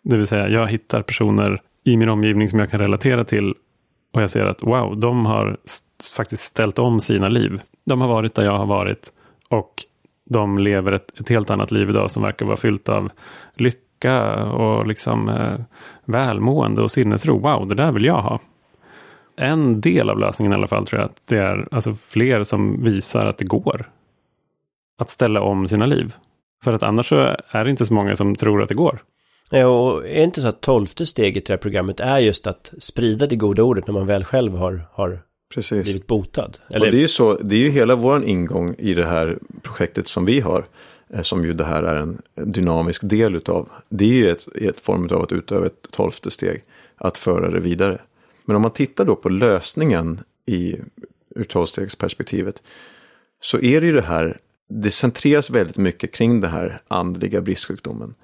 Det vill säga, jag hittar personer i min omgivning som jag kan relatera till och jag ser att wow, de har faktiskt ställt om sina liv. De har varit där jag har varit och de lever ett, ett helt annat liv idag som verkar vara fyllt av lycka och liksom eh, välmående och sinnesro. Wow, det där vill jag ha. En del av lösningen i alla fall tror jag att det är alltså fler som visar att det går att ställa om sina liv. För att annars så är det inte så många som tror att det går. Och är inte så att tolfte steget i det här programmet är just att sprida det goda ordet när man väl själv har, har Precis. blivit botad? Eller? Och det är ju så, det är ju hela vår ingång i det här projektet som vi har. Eh, som ju det här är en dynamisk del utav. Det är ju ett, ett form av att utöva ett tolfte steg. Att föra det vidare. Men om man tittar då på lösningen i ur tolvstegsperspektivet. Så är det ju det här, det centreras väldigt mycket kring det här andliga bristsjukdomen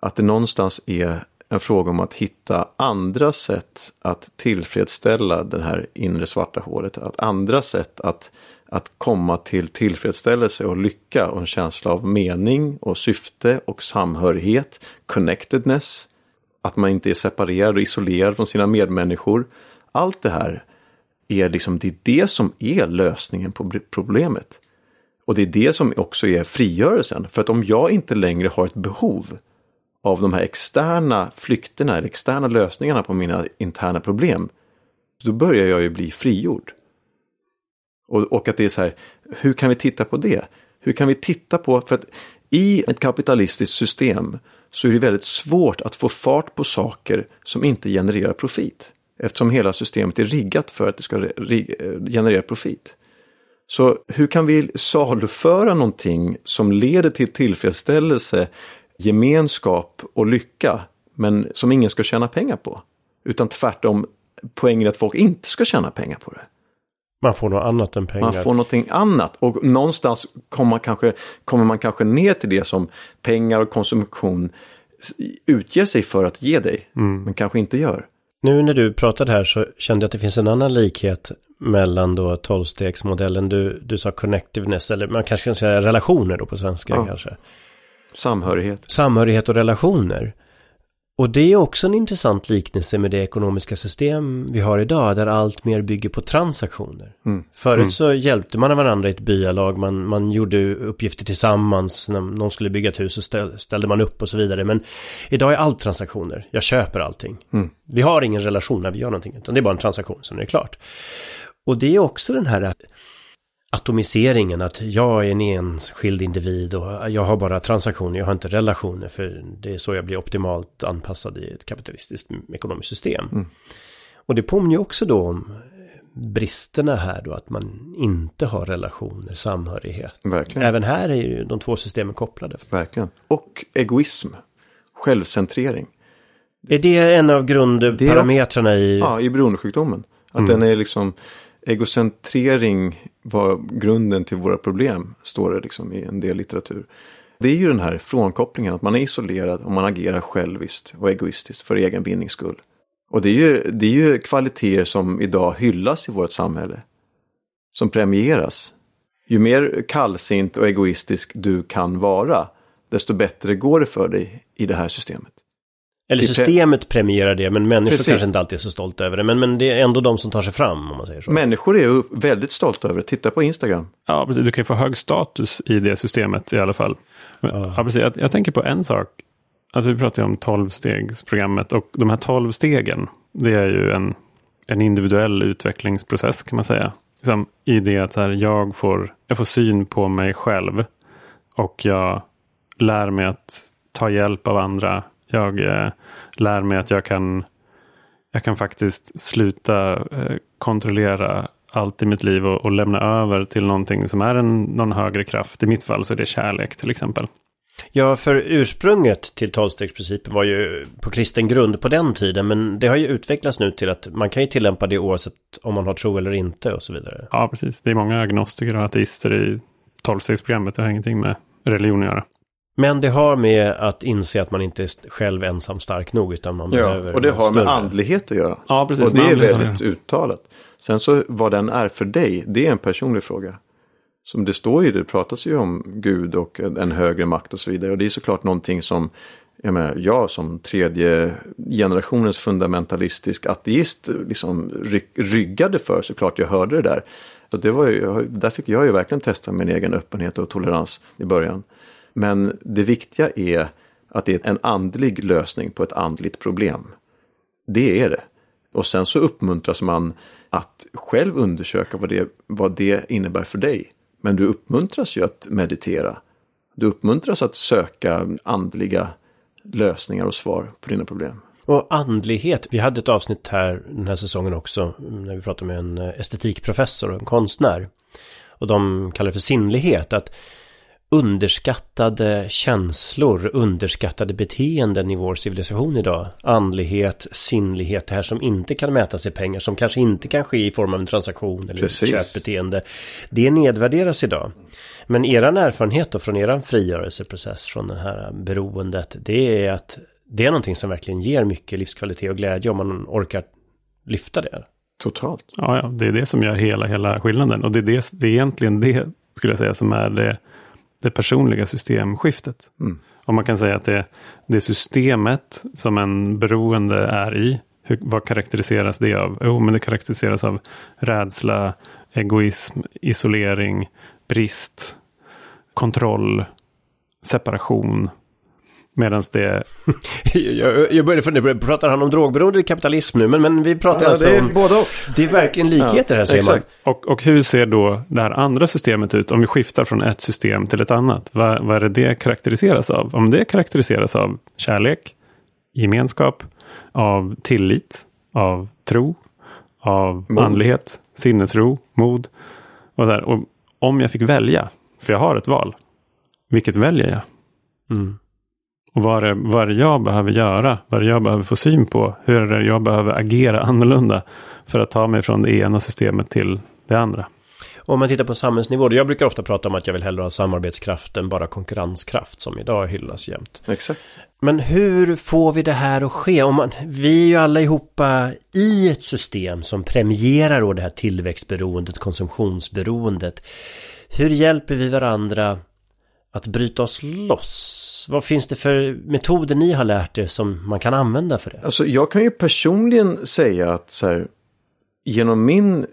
att det någonstans är en fråga om att hitta andra sätt att tillfredsställa det här inre svarta hålet. Att andra sätt att, att komma till tillfredsställelse och lycka och en känsla av mening och syfte och samhörighet, connectedness. att man inte är separerad och isolerad från sina medmänniskor. Allt det här är liksom, det är det som är lösningen på problemet. Och det är det som också är frigörelsen. För att om jag inte längre har ett behov av de här externa flykterna, eller externa lösningarna på mina interna problem, då börjar jag ju bli frigjord. Och, och att det är så här, hur kan vi titta på det? Hur kan vi titta på, för att i ett kapitalistiskt system så är det väldigt svårt att få fart på saker som inte genererar profit. Eftersom hela systemet är riggat för att det ska eh, generera profit. Så hur kan vi saluföra någonting som leder till tillfredsställelse, gemenskap och lycka, men som ingen ska tjäna pengar på? Utan tvärtom, poängen är att folk inte ska tjäna pengar på det. Man får något annat än pengar. Man får någonting annat och någonstans kommer man kanske, kommer man kanske ner till det som pengar och konsumtion utger sig för att ge dig, mm. men kanske inte gör. Nu när du pratade här så kände jag att det finns en annan likhet mellan då tolvstegsmodellen. Du, du sa connectiveness, eller man kanske kan säga relationer då på svenska ja. kanske. Samhörighet. Samhörighet och relationer. Och det är också en intressant liknelse med det ekonomiska system vi har idag där allt mer bygger på transaktioner. Mm. Förut mm. så hjälpte man varandra i ett byalag, man, man gjorde uppgifter tillsammans, när någon skulle bygga ett hus så ställde man upp och så vidare. Men idag är allt transaktioner, jag köper allting. Mm. Vi har ingen relation när vi gör någonting, utan det är bara en transaktion, sen är det klart. Och det är också den här atomiseringen, att jag är en enskild individ och jag har bara transaktioner, jag har inte relationer för det är så jag blir optimalt anpassad i ett kapitalistiskt ekonomiskt system. Mm. Och det påminner ju också då om bristerna här då, att man inte har relationer, samhörighet. Verkligen. Även här är ju de två systemen kopplade. Verkligen. Och egoism, självcentrering. Är det en av grundparametrarna i... Ja, i beroendesjukdomen. Att mm. den är liksom egocentrering var grunden till våra problem, står det liksom i en del litteratur. Det är ju den här frånkopplingen, att man är isolerad och man agerar själviskt och egoistiskt för egen vinnings skull. Och det är, ju, det är ju kvaliteter som idag hyllas i vårt samhälle. Som premieras. Ju mer kallsint och egoistisk du kan vara, desto bättre går det för dig i det här systemet. Eller systemet premierar det, men människor Precis. kanske inte alltid är så stolta över det. Men, men det är ändå de som tar sig fram, om man säger så. Människor är ju väldigt stolta över det. Titta på Instagram. Ja, precis. Du kan ju få hög status i det systemet i alla fall. Men, ja. ja. precis. Jag, jag, tänker på en sak. Alltså vi pratar ju om tolvstegsprogrammet och de här tolv stegen, det är ju en, en individuell utvecklingsprocess kan man säga. Liksom, I det att här, jag, får, jag får syn på mig själv och jag lär mig att ta hjälp av andra jag eh, lär mig att jag kan, jag kan faktiskt sluta eh, kontrollera allt i mitt liv och, och, lämna över till någonting som är en, någon högre kraft. I mitt fall så är det kärlek till exempel. Ja, för ursprunget till tolvstegsprincipen var ju på kristen grund på den tiden, men det har ju utvecklats nu till att man kan ju tillämpa det oavsett om man har tro eller inte och så vidare. Ja, precis. Det är många agnostiker och ateister i tolvstegsprogrammet. Det har ingenting med religion att göra. Men det har med att inse att man inte är själv ensam stark nog utan man ja, behöver och det har större. med andlighet att göra. Ja, precis. Och det är väldigt uttalat. Sen så vad den är för dig, det är en personlig fråga. Som det står ju, det pratas ju om Gud och en högre makt och så vidare. Och det är såklart någonting som jag menar, jag som tredje generationens fundamentalistisk ateist liksom ryggade för såklart jag hörde det där. Så det var ju, där fick jag ju verkligen testa min egen öppenhet och tolerans i början. Men det viktiga är att det är en andlig lösning på ett andligt problem. Det är det. Och sen så uppmuntras man att själv undersöka vad det, vad det innebär för dig. Men du uppmuntras ju att meditera. Du uppmuntras att söka andliga lösningar och svar på dina problem. Och andlighet, vi hade ett avsnitt här den här säsongen också när vi pratade med en eh, estetikprofessor och en konstnär. Och de kallar det för sinnlighet, att underskattade känslor, underskattade beteenden i vår civilisation idag. Andlighet, sinnlighet, det här som inte kan mätas i pengar, som kanske inte kan ske i form av en transaktion eller Precis. köpbeteende. Det nedvärderas idag. Men eran erfarenhet då från eran frigörelseprocess från det här beroendet, det är att det är någonting som verkligen ger mycket livskvalitet och glädje om man orkar lyfta det. Totalt. Ja, ja, det är det som gör hela, hela skillnaden. Och det är, det, det är egentligen det, skulle jag säga, som är det det personliga systemskiftet. Mm. Och man kan säga att det, det systemet som en beroende är i, hur, vad karaktäriseras det av? Jo, men det karaktäriseras av rädsla, egoism, isolering, brist, kontroll, separation. Medan det... jag, jag började fundera, pratar han om drogberoende eller kapitalism nu? Men, men vi pratar Ja, alltså det är om... både och. Det är verkligen likheter här säger man. exakt. Och, och hur ser då det här andra systemet ut om vi skiftar från ett system till ett annat? Vad, vad är det det karaktäriseras av? Om det karaktäriseras av kärlek, gemenskap, av tillit, av tro, av Mod. andlighet, sinnesro, mod. Och, här. och om jag fick välja, för jag har ett val, vilket väljer jag? Mm. Och vad är, vad är det jag behöver göra? Vad är det jag behöver få syn på? Hur är det jag behöver agera annorlunda för att ta mig från det ena systemet till det andra? Om man tittar på samhällsnivå, då jag brukar ofta prata om att jag vill hellre ha samarbetskraft än bara konkurrenskraft som idag hyllas jämt. Exakt. Men hur får vi det här att ske? Om man, vi är ju allihopa i ett system som premierar då det här tillväxtberoendet, konsumtionsberoendet. Hur hjälper vi varandra att bryta oss loss? Vad finns det för metoder ni har lärt er som man kan använda för det? Alltså jag kan ju personligen säga att så här, genom min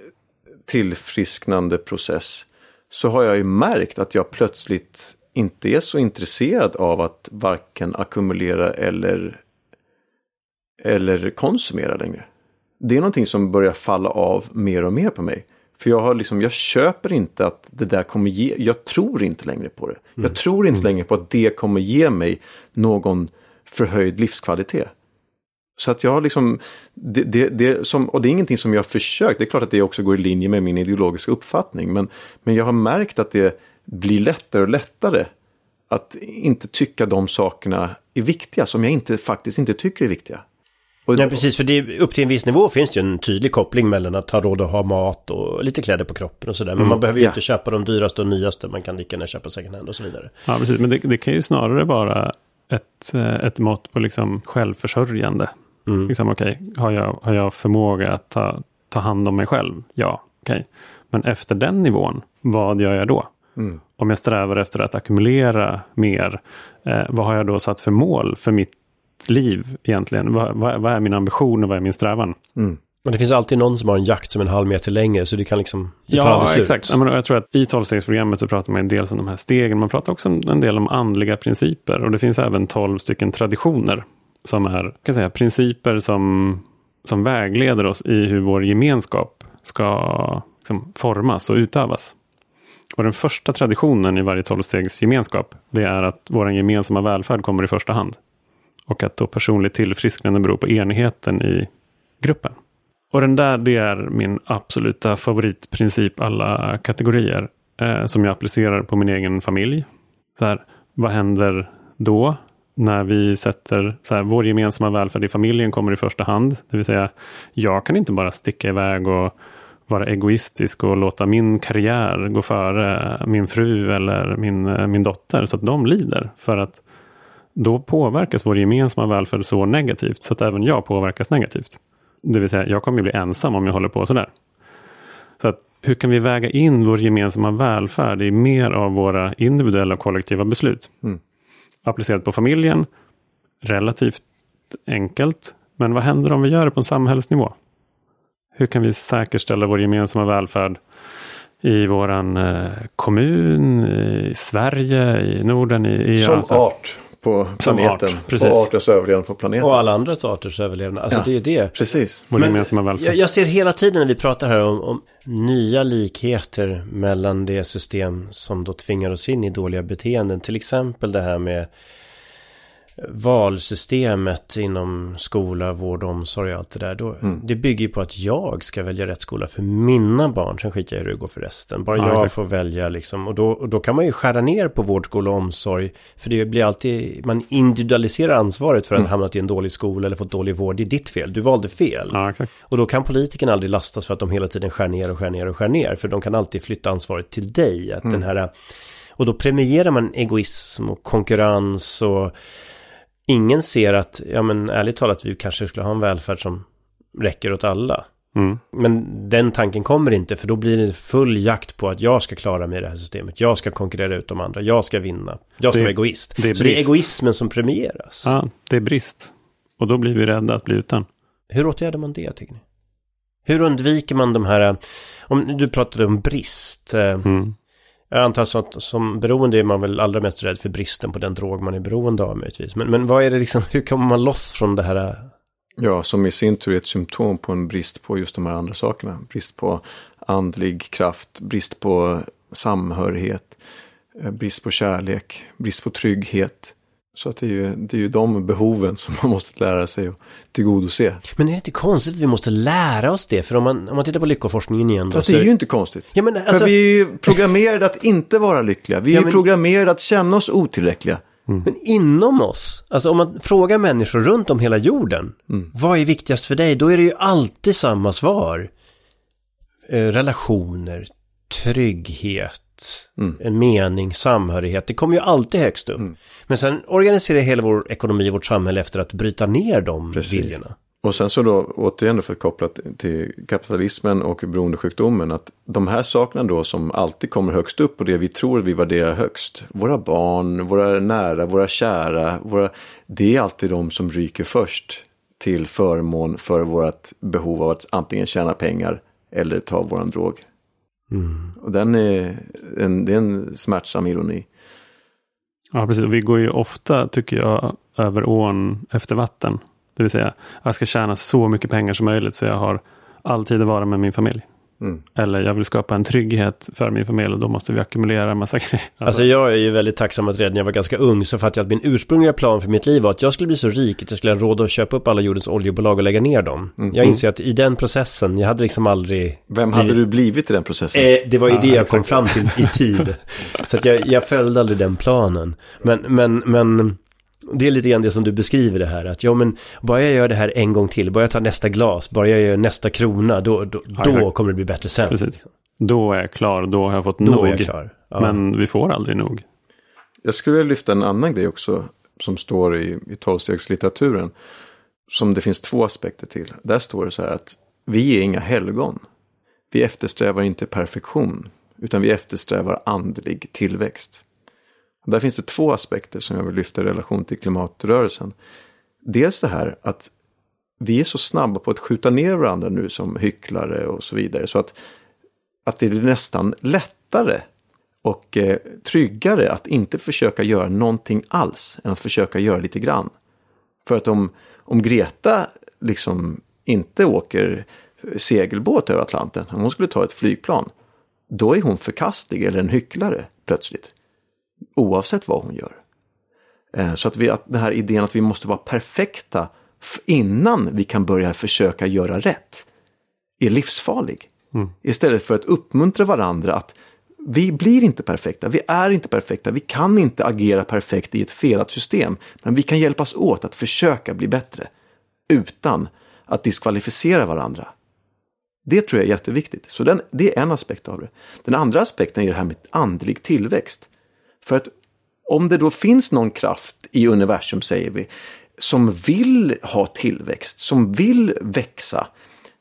tillfrisknande process så har jag ju märkt att jag plötsligt inte är så intresserad av att varken ackumulera eller, eller konsumera längre. Det är någonting som börjar falla av mer och mer på mig. För jag har liksom, jag köper inte att det där kommer ge, jag tror inte längre på det. Jag tror inte längre på att det kommer ge mig någon förhöjd livskvalitet. Så att jag har liksom, det, det, det som, och det är ingenting som jag har försökt, det är klart att det också går i linje med min ideologiska uppfattning. Men, men jag har märkt att det blir lättare och lättare att inte tycka de sakerna är viktiga som jag inte, faktiskt inte tycker är viktiga. Och, Nej, precis, för det, upp till en viss nivå finns det ju en tydlig koppling mellan att ha råd att ha mat och lite kläder på kroppen och sådär. Men man behöver ju ja. inte köpa de dyraste och nyaste, man kan lika gärna köpa second hand och så vidare. Ja, precis. Men det, det kan ju snarare vara ett, eh, ett mått på liksom självförsörjande. Mm. Liksom, okej, har, jag, har jag förmåga att ta, ta hand om mig själv? Ja, okej. Men efter den nivån, vad gör jag då? Mm. Om jag strävar efter att ackumulera mer, eh, vad har jag då satt för mål för mitt liv egentligen? Vad, vad, vad är min ambition och vad är min strävan? Mm. Men det finns alltid någon som har en jakt som är en halv meter längre, så du kan liksom... Det Ja, slut. exakt. Ja, men jag tror att i tolvstegsprogrammet så pratar man dels om de här stegen. Man pratar också en del om andliga principer. Och det finns även tolv stycken traditioner. Som är kan säga, principer som, som vägleder oss i hur vår gemenskap ska liksom, formas och utövas. Och den första traditionen i varje tolvstegsgemenskap. Det är att vår gemensamma välfärd kommer i första hand. Och att då personligt tillfrisknande beror på enigheten i gruppen. Och den där, det är min absoluta favoritprincip alla kategorier. Eh, som jag applicerar på min egen familj. Så här, vad händer då? När vi sätter så här, vår gemensamma välfärd i familjen kommer i första hand. Det vill säga, jag kan inte bara sticka iväg och vara egoistisk och låta min karriär gå före min fru eller min, eh, min dotter så att de lider. För att då påverkas vår gemensamma välfärd så negativt så att även jag påverkas negativt. Det vill säga, jag kommer bli ensam om jag håller på sådär. Så att, hur kan vi väga in vår gemensamma välfärd i mer av våra individuella och kollektiva beslut? Mm. Applicerat på familjen, relativt enkelt. Men vad händer om vi gör det på en samhällsnivå? Hur kan vi säkerställa vår gemensamma välfärd i våran eh, kommun, i Sverige, i Norden, i, i Som art på planeten. art, precis. och artens överlevnad på planeten. Och alla andra arters överlevnad. Alltså Ja. det är det. Precis. vår Men gemensamma välfärd. Jag, jag ser hela tiden när vi pratar här om, om nya likheter mellan det system som då tvingar oss in i dåliga beteenden. Till exempel det här med valsystemet inom skola, vård och omsorg och allt det där. Då, Mm. Det bygger ju på att jag ska välja rätt skola för mina barn. Sen skiter jag i hur det går för resten. Bara Ja, jag exakt. får välja liksom. Och då, och då kan man ju skära ner på vård, skola och omsorg. För det blir alltid, man individualiserar ansvaret för att Mm. ha hamnat i en dålig skola eller fått dålig vård. Det är ditt fel, du valde fel. Ja. Och då kan politikerna aldrig lastas för att de hela tiden skär ner och skär ner och skär ner. För de kan alltid flytta ansvaret till dig. Att den här, och då premierar man egoism och konkurrens och ingen ser att, ja men ärligt talat, vi kanske skulle ha en välfärd som räcker åt alla. Mm. Men den tanken kommer inte för då blir det full jakt på att jag ska klara mig i det här systemet. Jag ska konkurrera ut de andra. Jag ska vinna. Jag ska Det- vara egoist. det är Så det är egoismen som premieras. Ja, det är brist. Och då blir vi rädda att bli utan. Hur åtgärdar man det tycker ni? Hur undviker man de här, om du pratade om brist. eh, Mm. Jag antar så att som beroende är man väl allra mest rädd för bristen på den drog man är beroende av möjligtvis. Men, men vad är det liksom, hur kommer man loss från det här? Ja, som i sin tur är ett symptom på en brist på just de här andra sakerna. Brist på andlig kraft, brist på samhörighet, eh, brist på kärlek, brist på trygghet. Så att det är ju, det är ju de behoven som man måste lära sig att tillgodose. Men är det inte konstigt att vi måste lära oss det? För om man, om man tittar på lyckoforskningen igen då, Fast så- det är ju inte konstigt. Ja men alltså, För vi är ju programmerade att inte vara lyckliga. Vi är Ja, men- programmerade att känna oss otillräckliga. men inom oss, alltså om man frågar människor runt om hela jorden, Mm. vad är viktigast för dig? Då är det ju alltid samma svar. Eh, relationer, trygghet, Mm. en mening, samhörighet. Det kommer ju alltid högst upp. Men sen organiserar hela vår ekonomi, vårt samhälle efter att bryta ner de Precis. viljorna. Och sen så då återigen för att koppla till kapitalismen och beroendesjukdomen. Att de här sakerna då som alltid kommer högst upp och det vi tror vi värderar högst. Våra barn, våra nära, våra kära. Våra, det är alltid de som ryker först till förmån för vårt behov av att antingen tjäna pengar eller ta våran drog. Och den är en, det är en smärtsam ironi. Ja, precis. Och Vi går ju ofta, tycker jag, över ån efter vatten. Det vill säga, jag ska tjäna så mycket pengar som möjligt så jag har alltid att vara med min familj. Mm. Eller jag vill skapa en trygghet för min familj och då måste vi ackumulera en massa grejer. Alltså jag är ju väldigt tacksam att redan när jag var ganska ung så fattade jag att min ursprungliga plan för mitt liv var att jag skulle bli så rik att jag skulle ha råd att köpa upp alla jordens oljebolag och lägga ner dem. Jag inser att i den processen, jag hade liksom aldrig... Vem hade du blivit i den processen? Eh, det var ju Ja, det jag exakt. kom fram till i tid. Så att jag, jag följde aldrig den planen. Men, men, men det är lite grann det som du beskriver det här. Att ja, men bara jag gör det här en gång till, bara jag tar nästa glas, bara jag gör nästa krona, då, då, Ja, då kommer det bli bättre sen. Precis. Då är jag klar, då har jag fått Då nog. är jag klar. Ja. Men vi får aldrig nog. Jag skulle vilja lyfta en annan grej också som står i, i tolvstegslitteraturen. Som det finns två aspekter till. Där står det så här att vi är inga helgon. Vi eftersträvar inte perfektion. Utan vi eftersträvar andlig tillväxt. Och där finns det två aspekter som jag vill lyfta i relation till klimatrörelsen. Dels det här att vi är så snabba på att skjuta ner varandra nu som hycklare och så vidare. Så att, att det är nästan lättare och eh, tryggare att inte försöka göra någonting alls än att försöka göra lite grann. För att om, om Greta liksom inte åker segelbåt över Atlanten, om hon skulle ta ett flygplan, då är hon förkastlig eller en hycklare plötsligt. Oavsett vad hon gör. Eh, Så att, vi, att den här idén att vi måste vara perfekta innan vi kan börja försöka göra rätt är livsfarlig. Istället för att uppmuntra varandra att vi blir inte perfekta, vi är inte perfekta, vi kan inte agera perfekt i ett felat system. Men vi kan hjälpas åt att försöka bli bättre utan att diskvalificera varandra. Det tror jag är jätteviktigt. Så den, det är en aspekt av det. Den andra aspekten är det här med andlig tillväxt. För att om det då finns någon kraft i universum, säger vi, som vill ha tillväxt, som vill växa,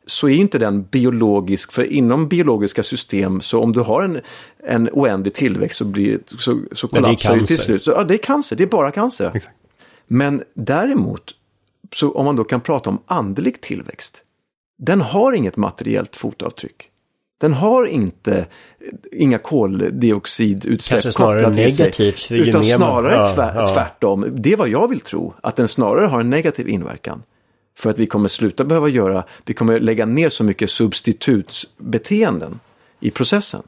så är ju inte den biologisk, för inom biologiska system så om du har en, en oändlig tillväxt så, blir, så, så Men det kollapsar det till slut. Så, ja, det är cancer, det är bara cancer. Exakt. Men däremot, så om man då kan prata om andlig tillväxt, den har inget materiellt fotavtryck. Den har inte inga koldioxidutsläpp Kanske snarare sig, negativt, ju Utan snarare ja, tvär, ja. tvärtom. Det är vad jag vill tro. Att den snarare har en negativ inverkan. För att vi kommer sluta behöva göra, vi kommer lägga ner så mycket substitutsbeteenden i processen.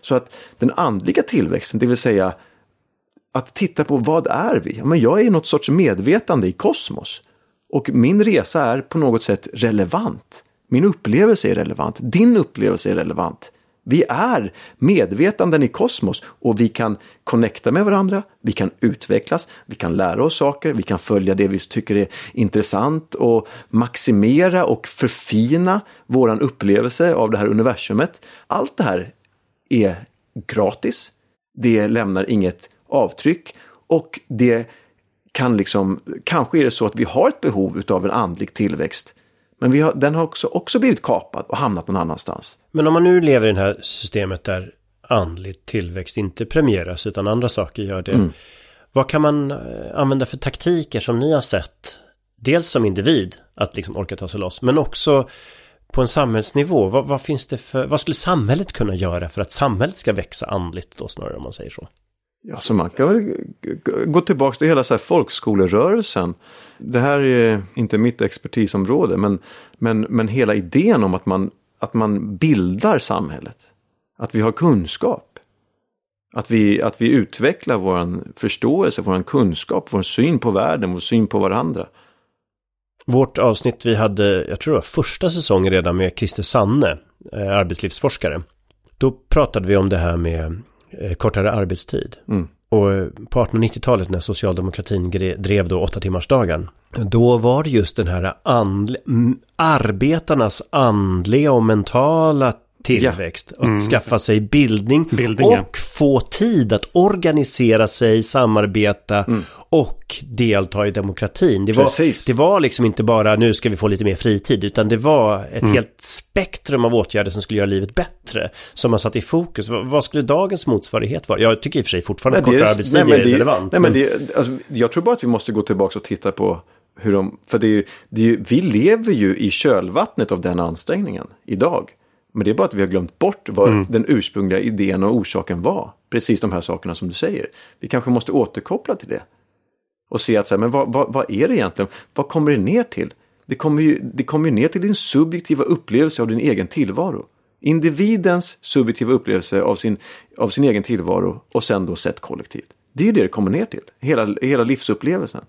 Så att den andliga tillväxten, det vill säga att titta på vad är vi? Men jag är något sorts medvetande i kosmos. Och min resa är på något sätt relevant. Min upplevelse är relevant. Din upplevelse är relevant. Vi är medvetanden i kosmos och vi kan connecta med varandra, vi kan utvecklas, vi kan lära oss saker, vi kan följa det vi tycker är intressant och maximera och förfina våran upplevelse av det här universumet. Allt det här är gratis. Det lämnar inget avtryck och det kan liksom, kanske är det så att vi har ett behov av en andlig tillväxt. Men vi har, den har också, också blivit kapad och hamnat någon annanstans. Men om man nu lever i det här systemet där andlig tillväxt inte premieras utan andra saker gör det. Mm. Vad kan man eh, använda för taktiker som ni har sett? Dels som individ, att liksom orka ta sig loss, men också på en samhällsnivå. Vad, vad, finns det för, vad skulle samhället kunna göra för att samhället ska växa andligt då snarare om man säger så? Ja, så man kan väl gå tillbaka till hela så här folkskolerörelsen. Det här är inte mitt expertisområde, men, men, men hela idén om att man, att man bildar samhället. Att vi har kunskap. Att vi, att vi utvecklar vår förståelse, vår kunskap, vår syn på världen, vår syn på varandra. Vårt avsnitt vi hade, jag tror det var första säsongen redan med Christer Sanne, eh, arbetslivsforskare. Då pratade vi om det här med kortare arbetstid. Mm. Och eh, på 1890-talet när socialdemokratin drev då åtta timmars dagen. Då var det just den här andle, arbetarnas andliga och mentala tillväxt. Ja. Mm. Att skaffa sig bildning, bildning och ja. få tid att organisera sig, samarbeta mm. och delta i demokratin. Det var, det var liksom inte bara nu ska vi få lite mer fritid utan det var ett mm. helt spektrum av åtgärder som skulle göra livet bättre som man satte i fokus. Vad, skulle dagens motsvarighet vara? Jag tycker i och för sig fortfarande att kortare arbetstid är, relevant. Nej, men det, alltså, jag tror bara att vi måste gå tillbaka och titta på hur de, för det är, det är, vi lever ju i kölvattnet av den ansträngningen idag. Men det är bara att vi har glömt bort vad mm. den ursprungliga idén och orsaken var. Precis de här sakerna som du säger. Vi kanske måste återkoppla till det. Och se att, så här, men vad, vad, vad, är det egentligen? Vad kommer det ner till? Det kommer, ju, det kommer ju ner till din subjektiva upplevelse av din egen tillvaro. Individens subjektiva upplevelse av sin, av sin egen tillvaro och sen då sett kollektivt. Det är ju det det kommer ner till. Hela, hela livsupplevelsen.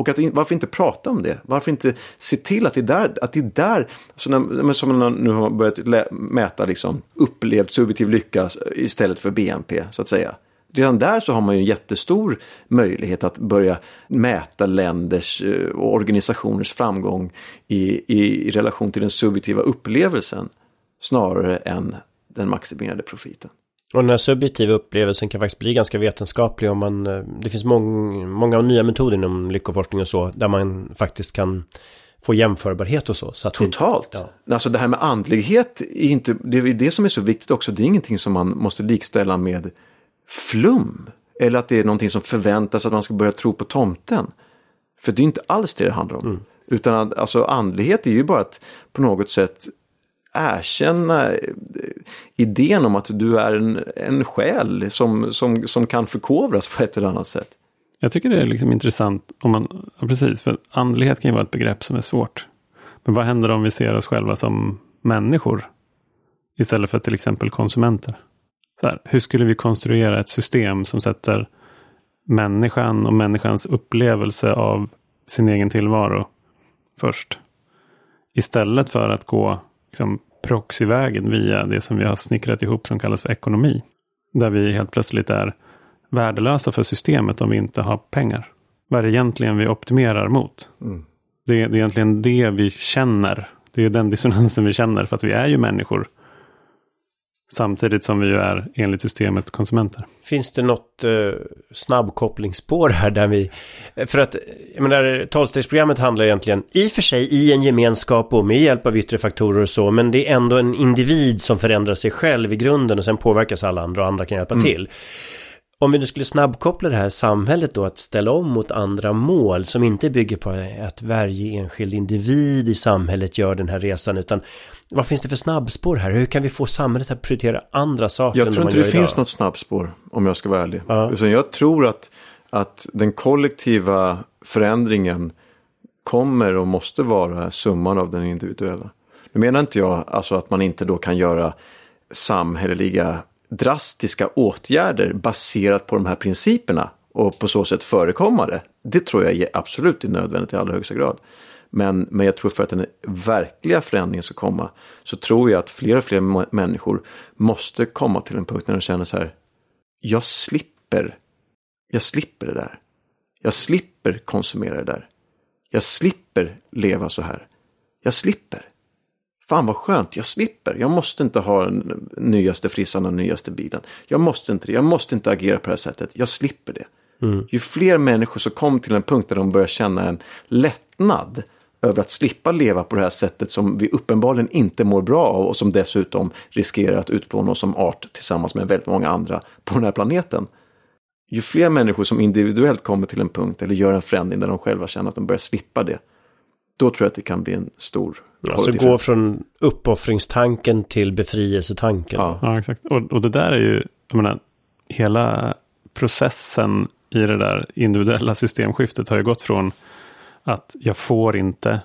Och att, varför inte prata om det? Varför inte se till att det är där, att det är där alltså när, som man nu har börjat mäta liksom, upplevd subjektiv lycka istället för BNP så att säga. Redan där så har man ju en jättestor möjlighet att börja mäta länders eh, och organisationers framgång i, i, i relation till den subjektiva upplevelsen snarare än den maximerade profiten. Och den här subjektiva upplevelsen kan faktiskt bli ganska vetenskaplig om man... Eh, det finns mång, många nya metoder inom lyckoforskning och så, där man faktiskt kan få jämförbarhet och så. så Totalt! Det, ja. Alltså det här med andlighet är inte... Det är det som är så viktigt också. Det är ingenting som man måste likställa med flum. Eller att det är någonting som förväntas att man ska börja tro på tomten. För det är inte alls det det handlar om. Mm. Utan alltså andlighet är ju bara att på något sätt erkänna eh, idén om att du är en, en själ som, som, som kan förkovras på ett eller annat sätt. Jag tycker det är liksom intressant om man, ja, precis, för andlighet kan ju vara ett begrepp som är svårt. Men vad händer om vi ser oss själva som människor istället för till exempel konsumenter? Här, hur skulle vi konstruera ett system som sätter människan och människans upplevelse av sin egen tillvaro först? Istället för att gå liksom, proxyvägen via det som vi har snickrat ihop som kallas för ekonomi. Där vi helt plötsligt är värdelösa för systemet om vi inte har pengar. Vad är det egentligen vi optimerar mot? Mm. Det, är, det är egentligen det vi känner. Det är den dissonansen vi känner för att vi är ju människor. Samtidigt som vi ju är enligt systemet konsumenter. Finns det något eh, snabbkopplingsspår här där vi... För att, jag menar, tolvstegsprogrammet handlar egentligen i och för sig i en gemenskap och med hjälp av yttre faktorer och så, men det är ändå en individ som förändrar sig själv i grunden och sen påverkas alla andra och andra kan hjälpa mm. till. Om vi nu skulle snabbkoppla det här samhället då att ställa om mot andra mål som inte bygger på att varje enskild individ i samhället gör den här resan utan vad finns det för snabbspår här? Hur kan vi få samhället att prioritera andra saker? Jag tror inte det finns något snabbspår om jag ska vara ärlig. Ja. Utan jag tror att, att den kollektiva förändringen kommer och måste vara summan av den individuella. Nu menar inte jag alltså att man inte då kan göra samhälleliga drastiska åtgärder baserat på de här principerna och på så sätt förekomma det. Det tror jag absolut är nödvändigt i allra högsta grad. Men, men jag tror för att den verkliga förändringen ska komma så tror jag att fler och fler människor måste komma till en punkt när de känner så här. Jag slipper. Jag slipper det där. Jag slipper konsumera det där. Jag slipper leva så här. Jag slipper. Fan vad skönt, jag slipper. Jag måste inte ha den nyaste frissan och nyaste bilen. Jag måste inte det. Jag måste inte agera på det här sättet. Jag slipper det. Mm. Ju fler människor som kommer till en punkt där de börjar känna en lättnad över att slippa leva på det här sättet som vi uppenbarligen inte mår bra av och som dessutom riskerar att utplåna oss som art tillsammans med väldigt många andra på den här planeten. Ju fler människor som individuellt kommer till en punkt eller gör en förändring där de själva känner att de börjar slippa det, då tror jag att det kan bli en stor Alltså gå från uppoffringstanken till befrielsetanken. Ja, ja exakt. Och, och det där är ju, jag menar, hela processen i det där individuella systemskiftet har ju gått från att jag får inte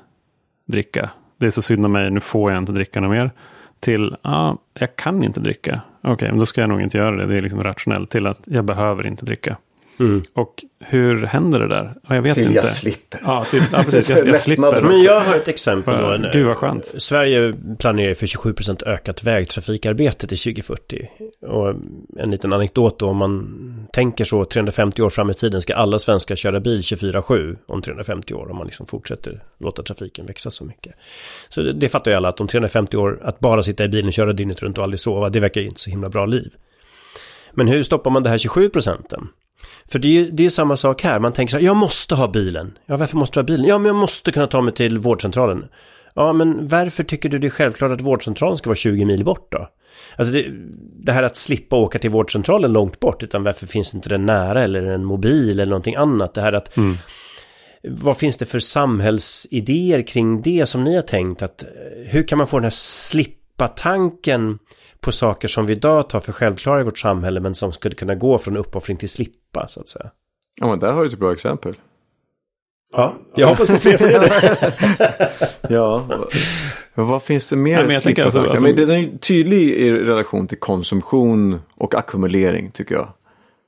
dricka. Det är så synd om mig, nu får jag inte dricka något mer. Till, ja, jag kan inte dricka. Okej, okay, men då ska jag nog inte göra det. Det är liksom rationellt. Till att jag behöver inte dricka. Mm. Och hur händer det där? Jag vet till inte. jag slipper. Ja, till, ja precis. Jag, jag slipper. Men jag har ett exempel då. Gud vad skönt. Sverige planerar för 27% ökat vägtrafikarbete till 2040. Och en liten anekdot då. Om man tänker så 350 år fram i tiden ska alla svenskar köra bil 24-7 om 350 år. Om man liksom fortsätter låta trafiken växa så mycket. Så det, det fattar ju alla att om 350 år att bara sitta i bilen, köra dygnet runt och aldrig sova. Det verkar ju inte så himla bra liv. Men hur stoppar man det här 27 procenten? För det är ju det är samma sak här. Man tänker så här, jag måste ha bilen. Ja, varför måste du ha bilen? Ja, men jag måste kunna ta mig till vårdcentralen. Ja, men varför tycker du det är självklart att vårdcentralen ska vara 20 mil bort då? Alltså det, det här att slippa åka till vårdcentralen långt bort, utan varför finns inte den nära eller en mobil eller någonting annat? Det här att mm. Vad finns det för samhällsidéer kring det som ni har tänkt att hur kan man få den här slippa tanken på saker som vi idag tar för självklara i vårt samhälle men som skulle kunna gå från uppoffring till slippa så att säga. Ja men där har du ett bra exempel. Ja, jag hoppas på fler från ja, vad finns det mer? Nej, tänker alltså, alltså, men den är tydlig i relation till konsumtion och ackumulering tycker jag.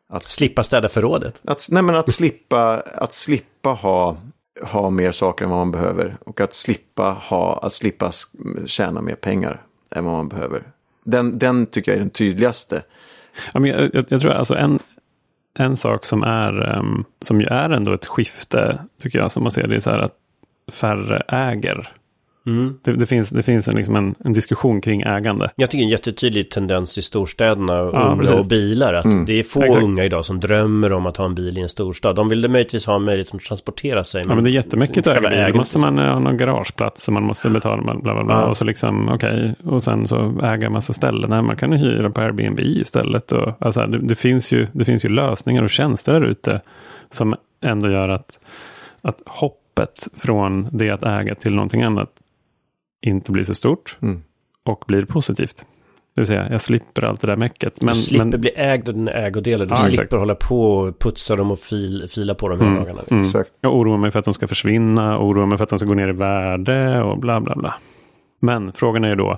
Att slippa städa förrådet? Att, nej men att slippa, att slippa ha, ha mer saker än vad man behöver. Och att slippa, ha, att slippa tjäna mer pengar än vad man behöver. Den, den tycker jag är den tydligaste. Ja, men jag, jag, jag tror alltså en, en sak som är, um, som ju är ändå ett skifte, tycker jag, som man ser det, är så här att färre äger Mm. Det, det, finns, det finns en, liksom en, en, diskussion kring ägande. Jag tycker en jättetydlig tendens i storstäderna, ja, unga och bilar, att mm. det är få Exakt. unga idag som drömmer om att ha en bil i en storstad. De vill möjligtvis ha en möjlighet att transportera sig. Men ja, men det är jättemycket att äga bil. Då måste man ha någon garageplats man måste betala, bla bla bla. Ja. Och så liksom, okej, okay. och sen så äga massa ställen. Nej, man kan ju hyra på Airbnb istället. Och, alltså, det, det, finns ju, det finns ju lösningar och tjänster där ute som ändå gör att, att hoppet från det att äga till någonting annat inte blir så stort mm. och blir positivt. Det vill säga, jag slipper allt det där mäcket. Men, du slipper men... bli ägd av dina ägodelar. Du ja, slipper exakt. hålla på och putsa dem och fil, fila på dem hela mm, dagarna. Mm. Jag oroar mig för att de ska försvinna, oroar mig för att de ska gå ner i värde och bla bla bla. Men frågan är ju då,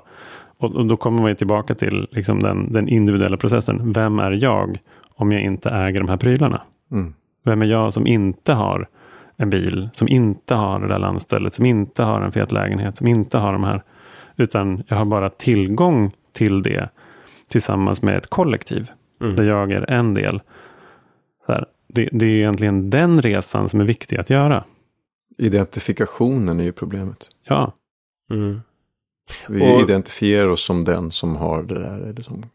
och, och då kommer man ju tillbaka till liksom den, den, individuella processen. Vem är jag om jag inte äger de här prylarna? Mm. Vem är jag som inte har en bil, som inte har det där landstället, som inte har en fet lägenhet, som inte har de här. Utan jag har bara tillgång till det tillsammans med ett kollektiv. Mm. Där jag är en del. Här, det, det, är egentligen den resan som är viktig att göra. Identifikationen är ju problemet. Ja. Mm. Vi och, identifierar oss som den som har det där. Eller som...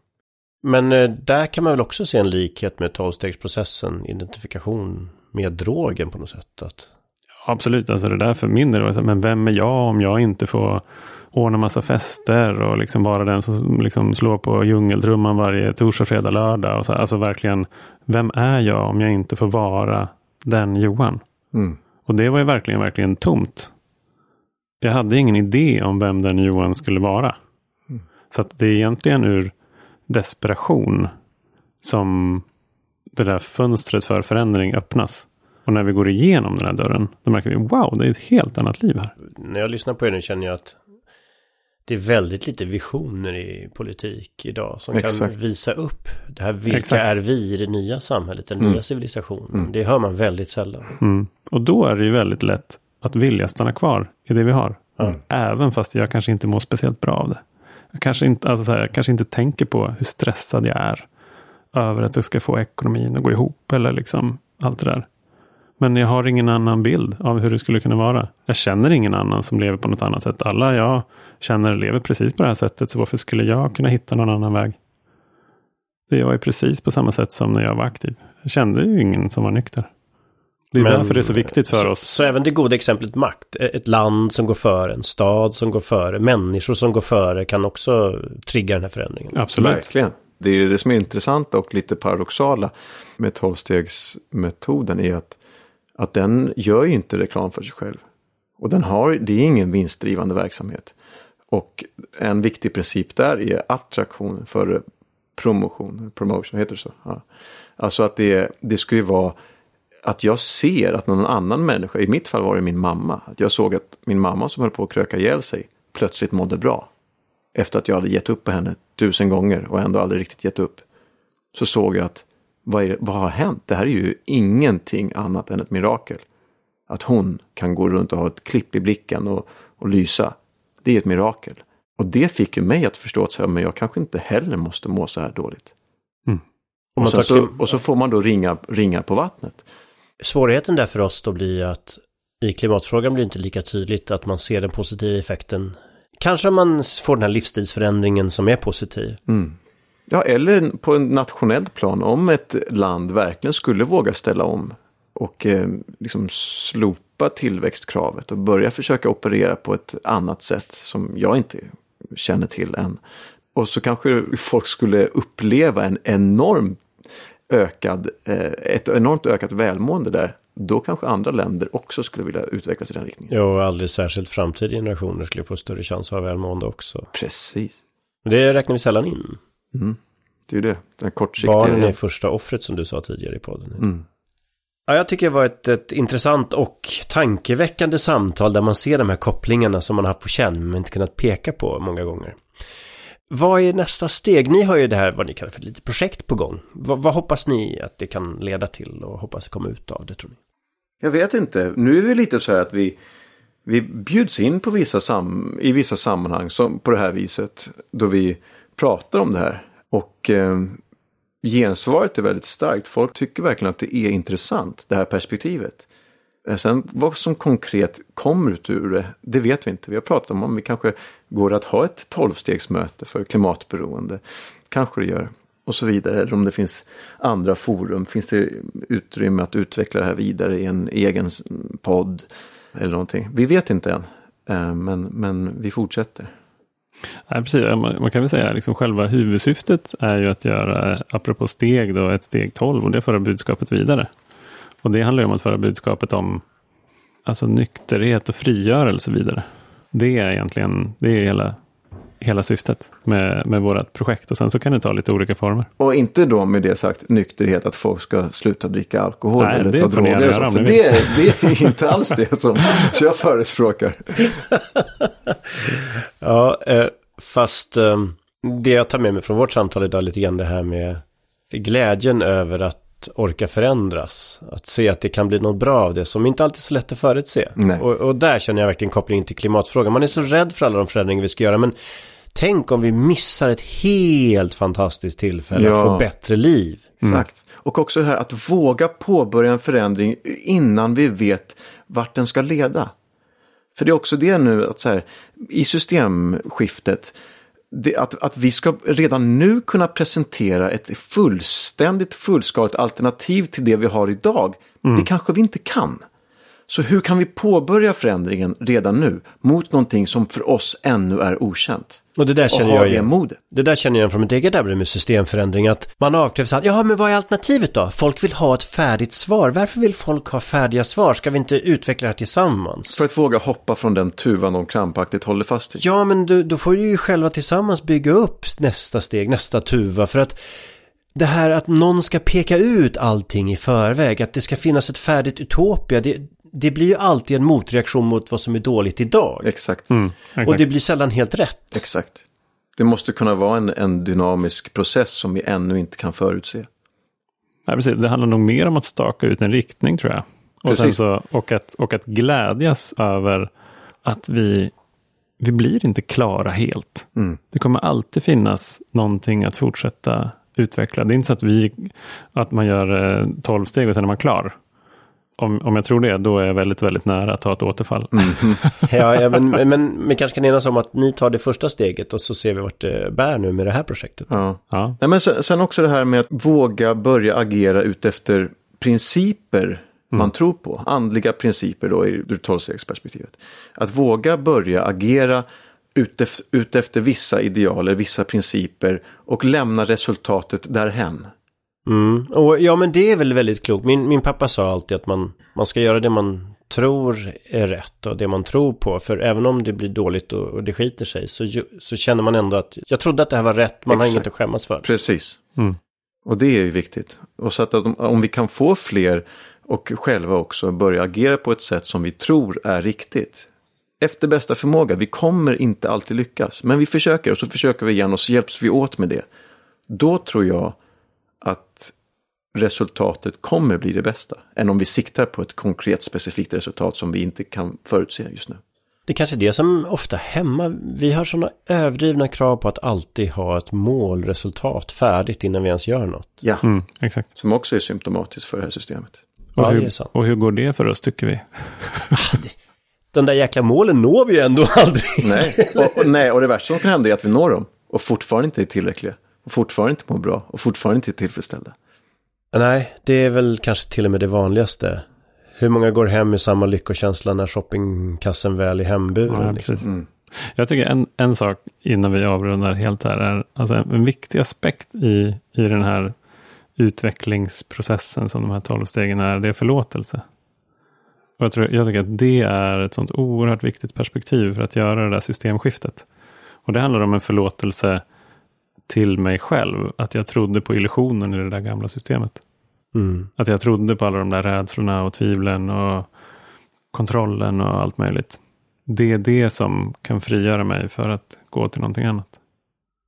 Men eh, där kan man väl också se en likhet med tolvstegsprocessen, identifikation med drogen på något sätt. Att... Absolut, alltså det där för min del, men vem är jag om jag inte får ordna massa fester och liksom vara den som liksom slår på djungeltrumman varje torsdag, fredag, lördag. Och så, alltså verkligen, vem är jag om jag inte får vara den Johan? Mm. Och det var ju verkligen, verkligen tomt. Jag hade ingen idé om vem den Johan skulle vara. Mm. Så att det är egentligen ur desperation som det där fönstret för förändring öppnas. Och när vi går igenom den här dörren, då märker vi wow, det är ett helt annat liv här. När jag lyssnar på er nu känner jag att det är väldigt lite visioner i politik idag som Exakt. kan visa upp det här. Vilka Exakt. är vi i det nya samhället, den mm. nya civilisationen? Mm. Det hör man väldigt sällan. Mm. Och då är det ju väldigt lätt att vilja stanna kvar i det vi har. Mm. Även fast jag kanske inte mår speciellt bra av det. Jag kanske inte, alltså så här, jag kanske inte tänker på hur stressad jag är över att jag ska få ekonomin att gå ihop eller liksom allt det där. Men jag har ingen annan bild av hur det skulle kunna vara. Jag känner ingen annan som lever på något annat sätt. Alla jag känner lever precis på det här sättet, så varför skulle jag kunna hitta någon annan väg? Det jag är precis på samma sätt som när jag var aktiv. Jag kände ju ingen som var nykter. Det är Men- därför det är så viktigt för så, oss. Så även det goda exemplet makt, ett land som går före, en stad som går före, människor som går före kan också trigga den här förändringen. Absolut. Verkligen. Det är det som är intressant och lite paradoxala med tolvstegsmetoden är att, att den gör ju inte reklam för sig själv. Och den har, det är ingen vinstdrivande verksamhet. Och en viktig princip där är attraktion före promotion. Promotion, heter det så? Ja. Alltså att det, det ska ju vara att jag ser att någon annan människa, i mitt fall var det min mamma, att jag såg att min mamma som höll på att kröka ihjäl sig plötsligt mådde bra. Efter att jag hade gett upp på henne tusen gånger och ändå aldrig riktigt gett upp. Så såg jag att vad, är, det- vad har hänt? Det här är ju ingenting annat än ett mirakel. Att hon kan gå runt och ha ett klipp i blicken och, och lysa. Det är ett mirakel. Och det fick ju mig att förstå att så här, men jag kanske inte heller måste må så här dåligt. Om Och, så, klim- och så får man då ringa, ringa på vattnet. Svårigheten där för oss då blir att i klimatfrågan blir det inte lika tydligt att man ser den positiva effekten. Kanske man får den här livsstilsförändringen som är positiv. Mm. Ja, eller på en nationellt plan, om ett land verkligen skulle våga ställa om och eh, liksom slopa tillväxtkravet och börja försöka operera på ett annat sätt som jag inte känner till än. Och så kanske folk skulle uppleva en enorm ökad, eh, ett enormt ökat välmående där. Då kanske andra länder också skulle vilja utvecklas i den riktningen. Ja, och alldeles särskilt framtida generationer skulle få större chans att ha välmående också. Precis. Men Det räknar vi sällan in. Det är ju det, den kortsiktiga. Barnen är första offret som du sa tidigare i podden. Mm. Ja, jag tycker det var ett, ett intressant och tankeväckande samtal där man ser de här kopplingarna som man har haft på känn men inte kunnat peka på många gånger. Vad är nästa steg? Ni har ju det här vad ni kallar för ett litet projekt på gång. Vad, vad hoppas ni att det kan leda till och hoppas komma ut av det tror ni? Jag vet inte. Nu är det lite så här att vi, vi bjuds in på vissa sam, i vissa sammanhang som, på det här viset. Då vi pratar om det här. Och eh, gensvaret är väldigt starkt. Folk tycker verkligen att det är intressant, det här perspektivet. Eh, sen vad som konkret kommer ut ur det, det vet vi inte. Vi har pratat om om vi kanske går att ha ett tolvstegsmöte för klimatberoende. Kanske det gör. Och så vidare. Eller om det finns andra forum. Finns det utrymme att utveckla det här vidare i en egen podd? Eller någonting. Vi vet inte än. Eh, men, men vi fortsätter. Nej, precis. Man, kan väl säga liksom själva huvudsyftet är ju att göra, eh, apropå steg, då, ett steg 12 och det för föra budskapet vidare. Och det handlar ju om att föra budskapet om alltså nykterhet och frigörelse vidare. Det är egentligen det är hela, hela syftet med, med vårt projekt. Och sen så kan det ta lite olika former. Och inte då med det sagt nykterhet att folk ska sluta dricka alkohol Nej, eller det ta droger. så, göra om För ni det, det är inte alls det som så jag förespråkar. Ja, eh, fast eh, det jag tar med mig från vårt samtal idag är lite grann det här med glädjen över att orka förändras. Att se att det kan bli något bra av det som inte alltid är så lätt att förutse. Och, och där känner jag verkligen kopplingen till klimatfrågan. Man är så rädd för alla de förändringar vi ska göra. Men tänk om vi missar ett helt fantastiskt tillfälle att Ja. få bättre liv. Exakt. Och också det här att våga påbörja en förändring innan vi vet vart den ska leda. För det är också det nu att så här, i systemskiftet, det, att, att vi ska redan nu kunna presentera ett fullständigt fullskaligt alternativ till det vi har idag. Det kanske vi inte kan. Så hur kan vi påbörja förändringen redan nu mot någonting som för oss ännu är okänt? Och det där Och känner ha jag igen. modet. Det där känner jag från mitt eget arbete med systemförändring. Att man avkrävs att, ja men vad är alternativet då? Folk vill ha ett färdigt svar. Varför vill folk ha färdiga svar? Ska vi inte utveckla det här tillsammans? För att våga hoppa från den tuvan de krampaktigt håller fast i. Ja, men du, då får du ju själva tillsammans bygga upp nästa steg, nästa tuva. För att det här att någon ska peka ut allting i förväg, att det ska finnas ett färdigt utopia, det, det blir ju alltid en motreaktion mot vad som är dåligt idag. Exakt. Mm, exakt. Och det blir sällan helt rätt. Exakt. Det måste kunna vara en, en dynamisk process som vi ännu inte kan förutse. Nej, precis. Det handlar nog mer om att staka ut en riktning tror jag. Och, sen Precis. så, och, att, och att glädjas över att vi, vi blir inte klara helt. Mm. Det kommer alltid finnas någonting att fortsätta utveckla. Det är inte så att, vi, att man gör eh, 12 steg och sen är man klar. Om, om jag tror det, då är jag väldigt, väldigt nära att ta ett återfall. Ja, ja men, men, men vi kanske kan enas om att ni tar det första steget och så ser vi vart det bär nu med det här projektet. Ja. Ja, Nej, men sen, sen också det här med att våga börja agera utefter principer man tror på. Andliga principer då ur tolvstegsperspektivet. Att våga börja agera utefter, utefter vissa idealer, vissa principer och lämna resultatet därhen. Mm. Och, ja men det är väl väldigt klokt. Min, min pappa sa alltid att man, man ska göra det man tror är rätt och det man tror på. För även om det blir dåligt och, och det skiter sig så, så känner man ändå att jag trodde att det här var rätt. Man Exakt. har inget att skämmas för. Precis. Mm. Och det är ju viktigt. Och så att om, om vi kan få fler och själva också börja agera på ett sätt som vi tror är riktigt. Efter bästa förmåga. Vi kommer inte alltid lyckas. Men vi försöker och så försöker vi igen och så hjälps vi åt med det. Då tror jag resultatet kommer bli det bästa. Än om vi siktar på ett konkret specifikt resultat som vi inte kan förutse just nu. Det är kanske är det som ofta hämmar. Vi har sådana överdrivna krav på att alltid ha ett målresultat färdigt innan vi ens gör något. Ja, mm, exakt. Som också är symptomatiskt för det här systemet. Och, ja, hur, och hur går det för oss tycker vi? Ah, de där jäkla målen når vi ju ändå aldrig. Nej, och, och, nej, och det värsta som kan hända är att vi når dem och fortfarande inte är tillräckliga. Och fortfarande inte mår bra och fortfarande inte är tillfredsställda. Nej, det är väl kanske till och med det vanligaste. Hur många går hem med samma lyckokänsla när shoppingkassen väl är hemburen? Ja, liksom? mm. Jag tycker en, en sak innan vi avrundar helt här är alltså en viktig aspekt i, i den här utvecklingsprocessen som de här tolv stegen är, det är förlåtelse. Och jag, tror, jag tycker att det är ett sånt oerhört viktigt perspektiv för att göra det där systemskiftet. Och det handlar om en förlåtelse till mig själv. Att jag trodde på illusionen i det där gamla systemet. Mm. Att jag trodde på alla de där rädslorna och tvivlen och kontrollen och allt möjligt. Det är det som kan frigöra mig för att gå till någonting annat.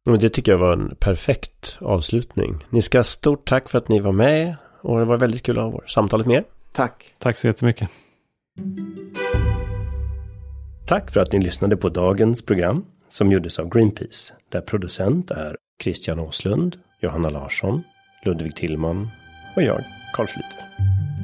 Och det tycker jag var en perfekt avslutning. Ni ska stort tack för att ni var med. Och det var väldigt kul att ha samtalet med er. Tack. Tack så jättemycket. Tack för att ni lyssnade på dagens program som gjordes av Greenpeace. Där producent är Christian Åslund, Johanna Larsson, Ludvig Tillman och jag, Carl Schlüter.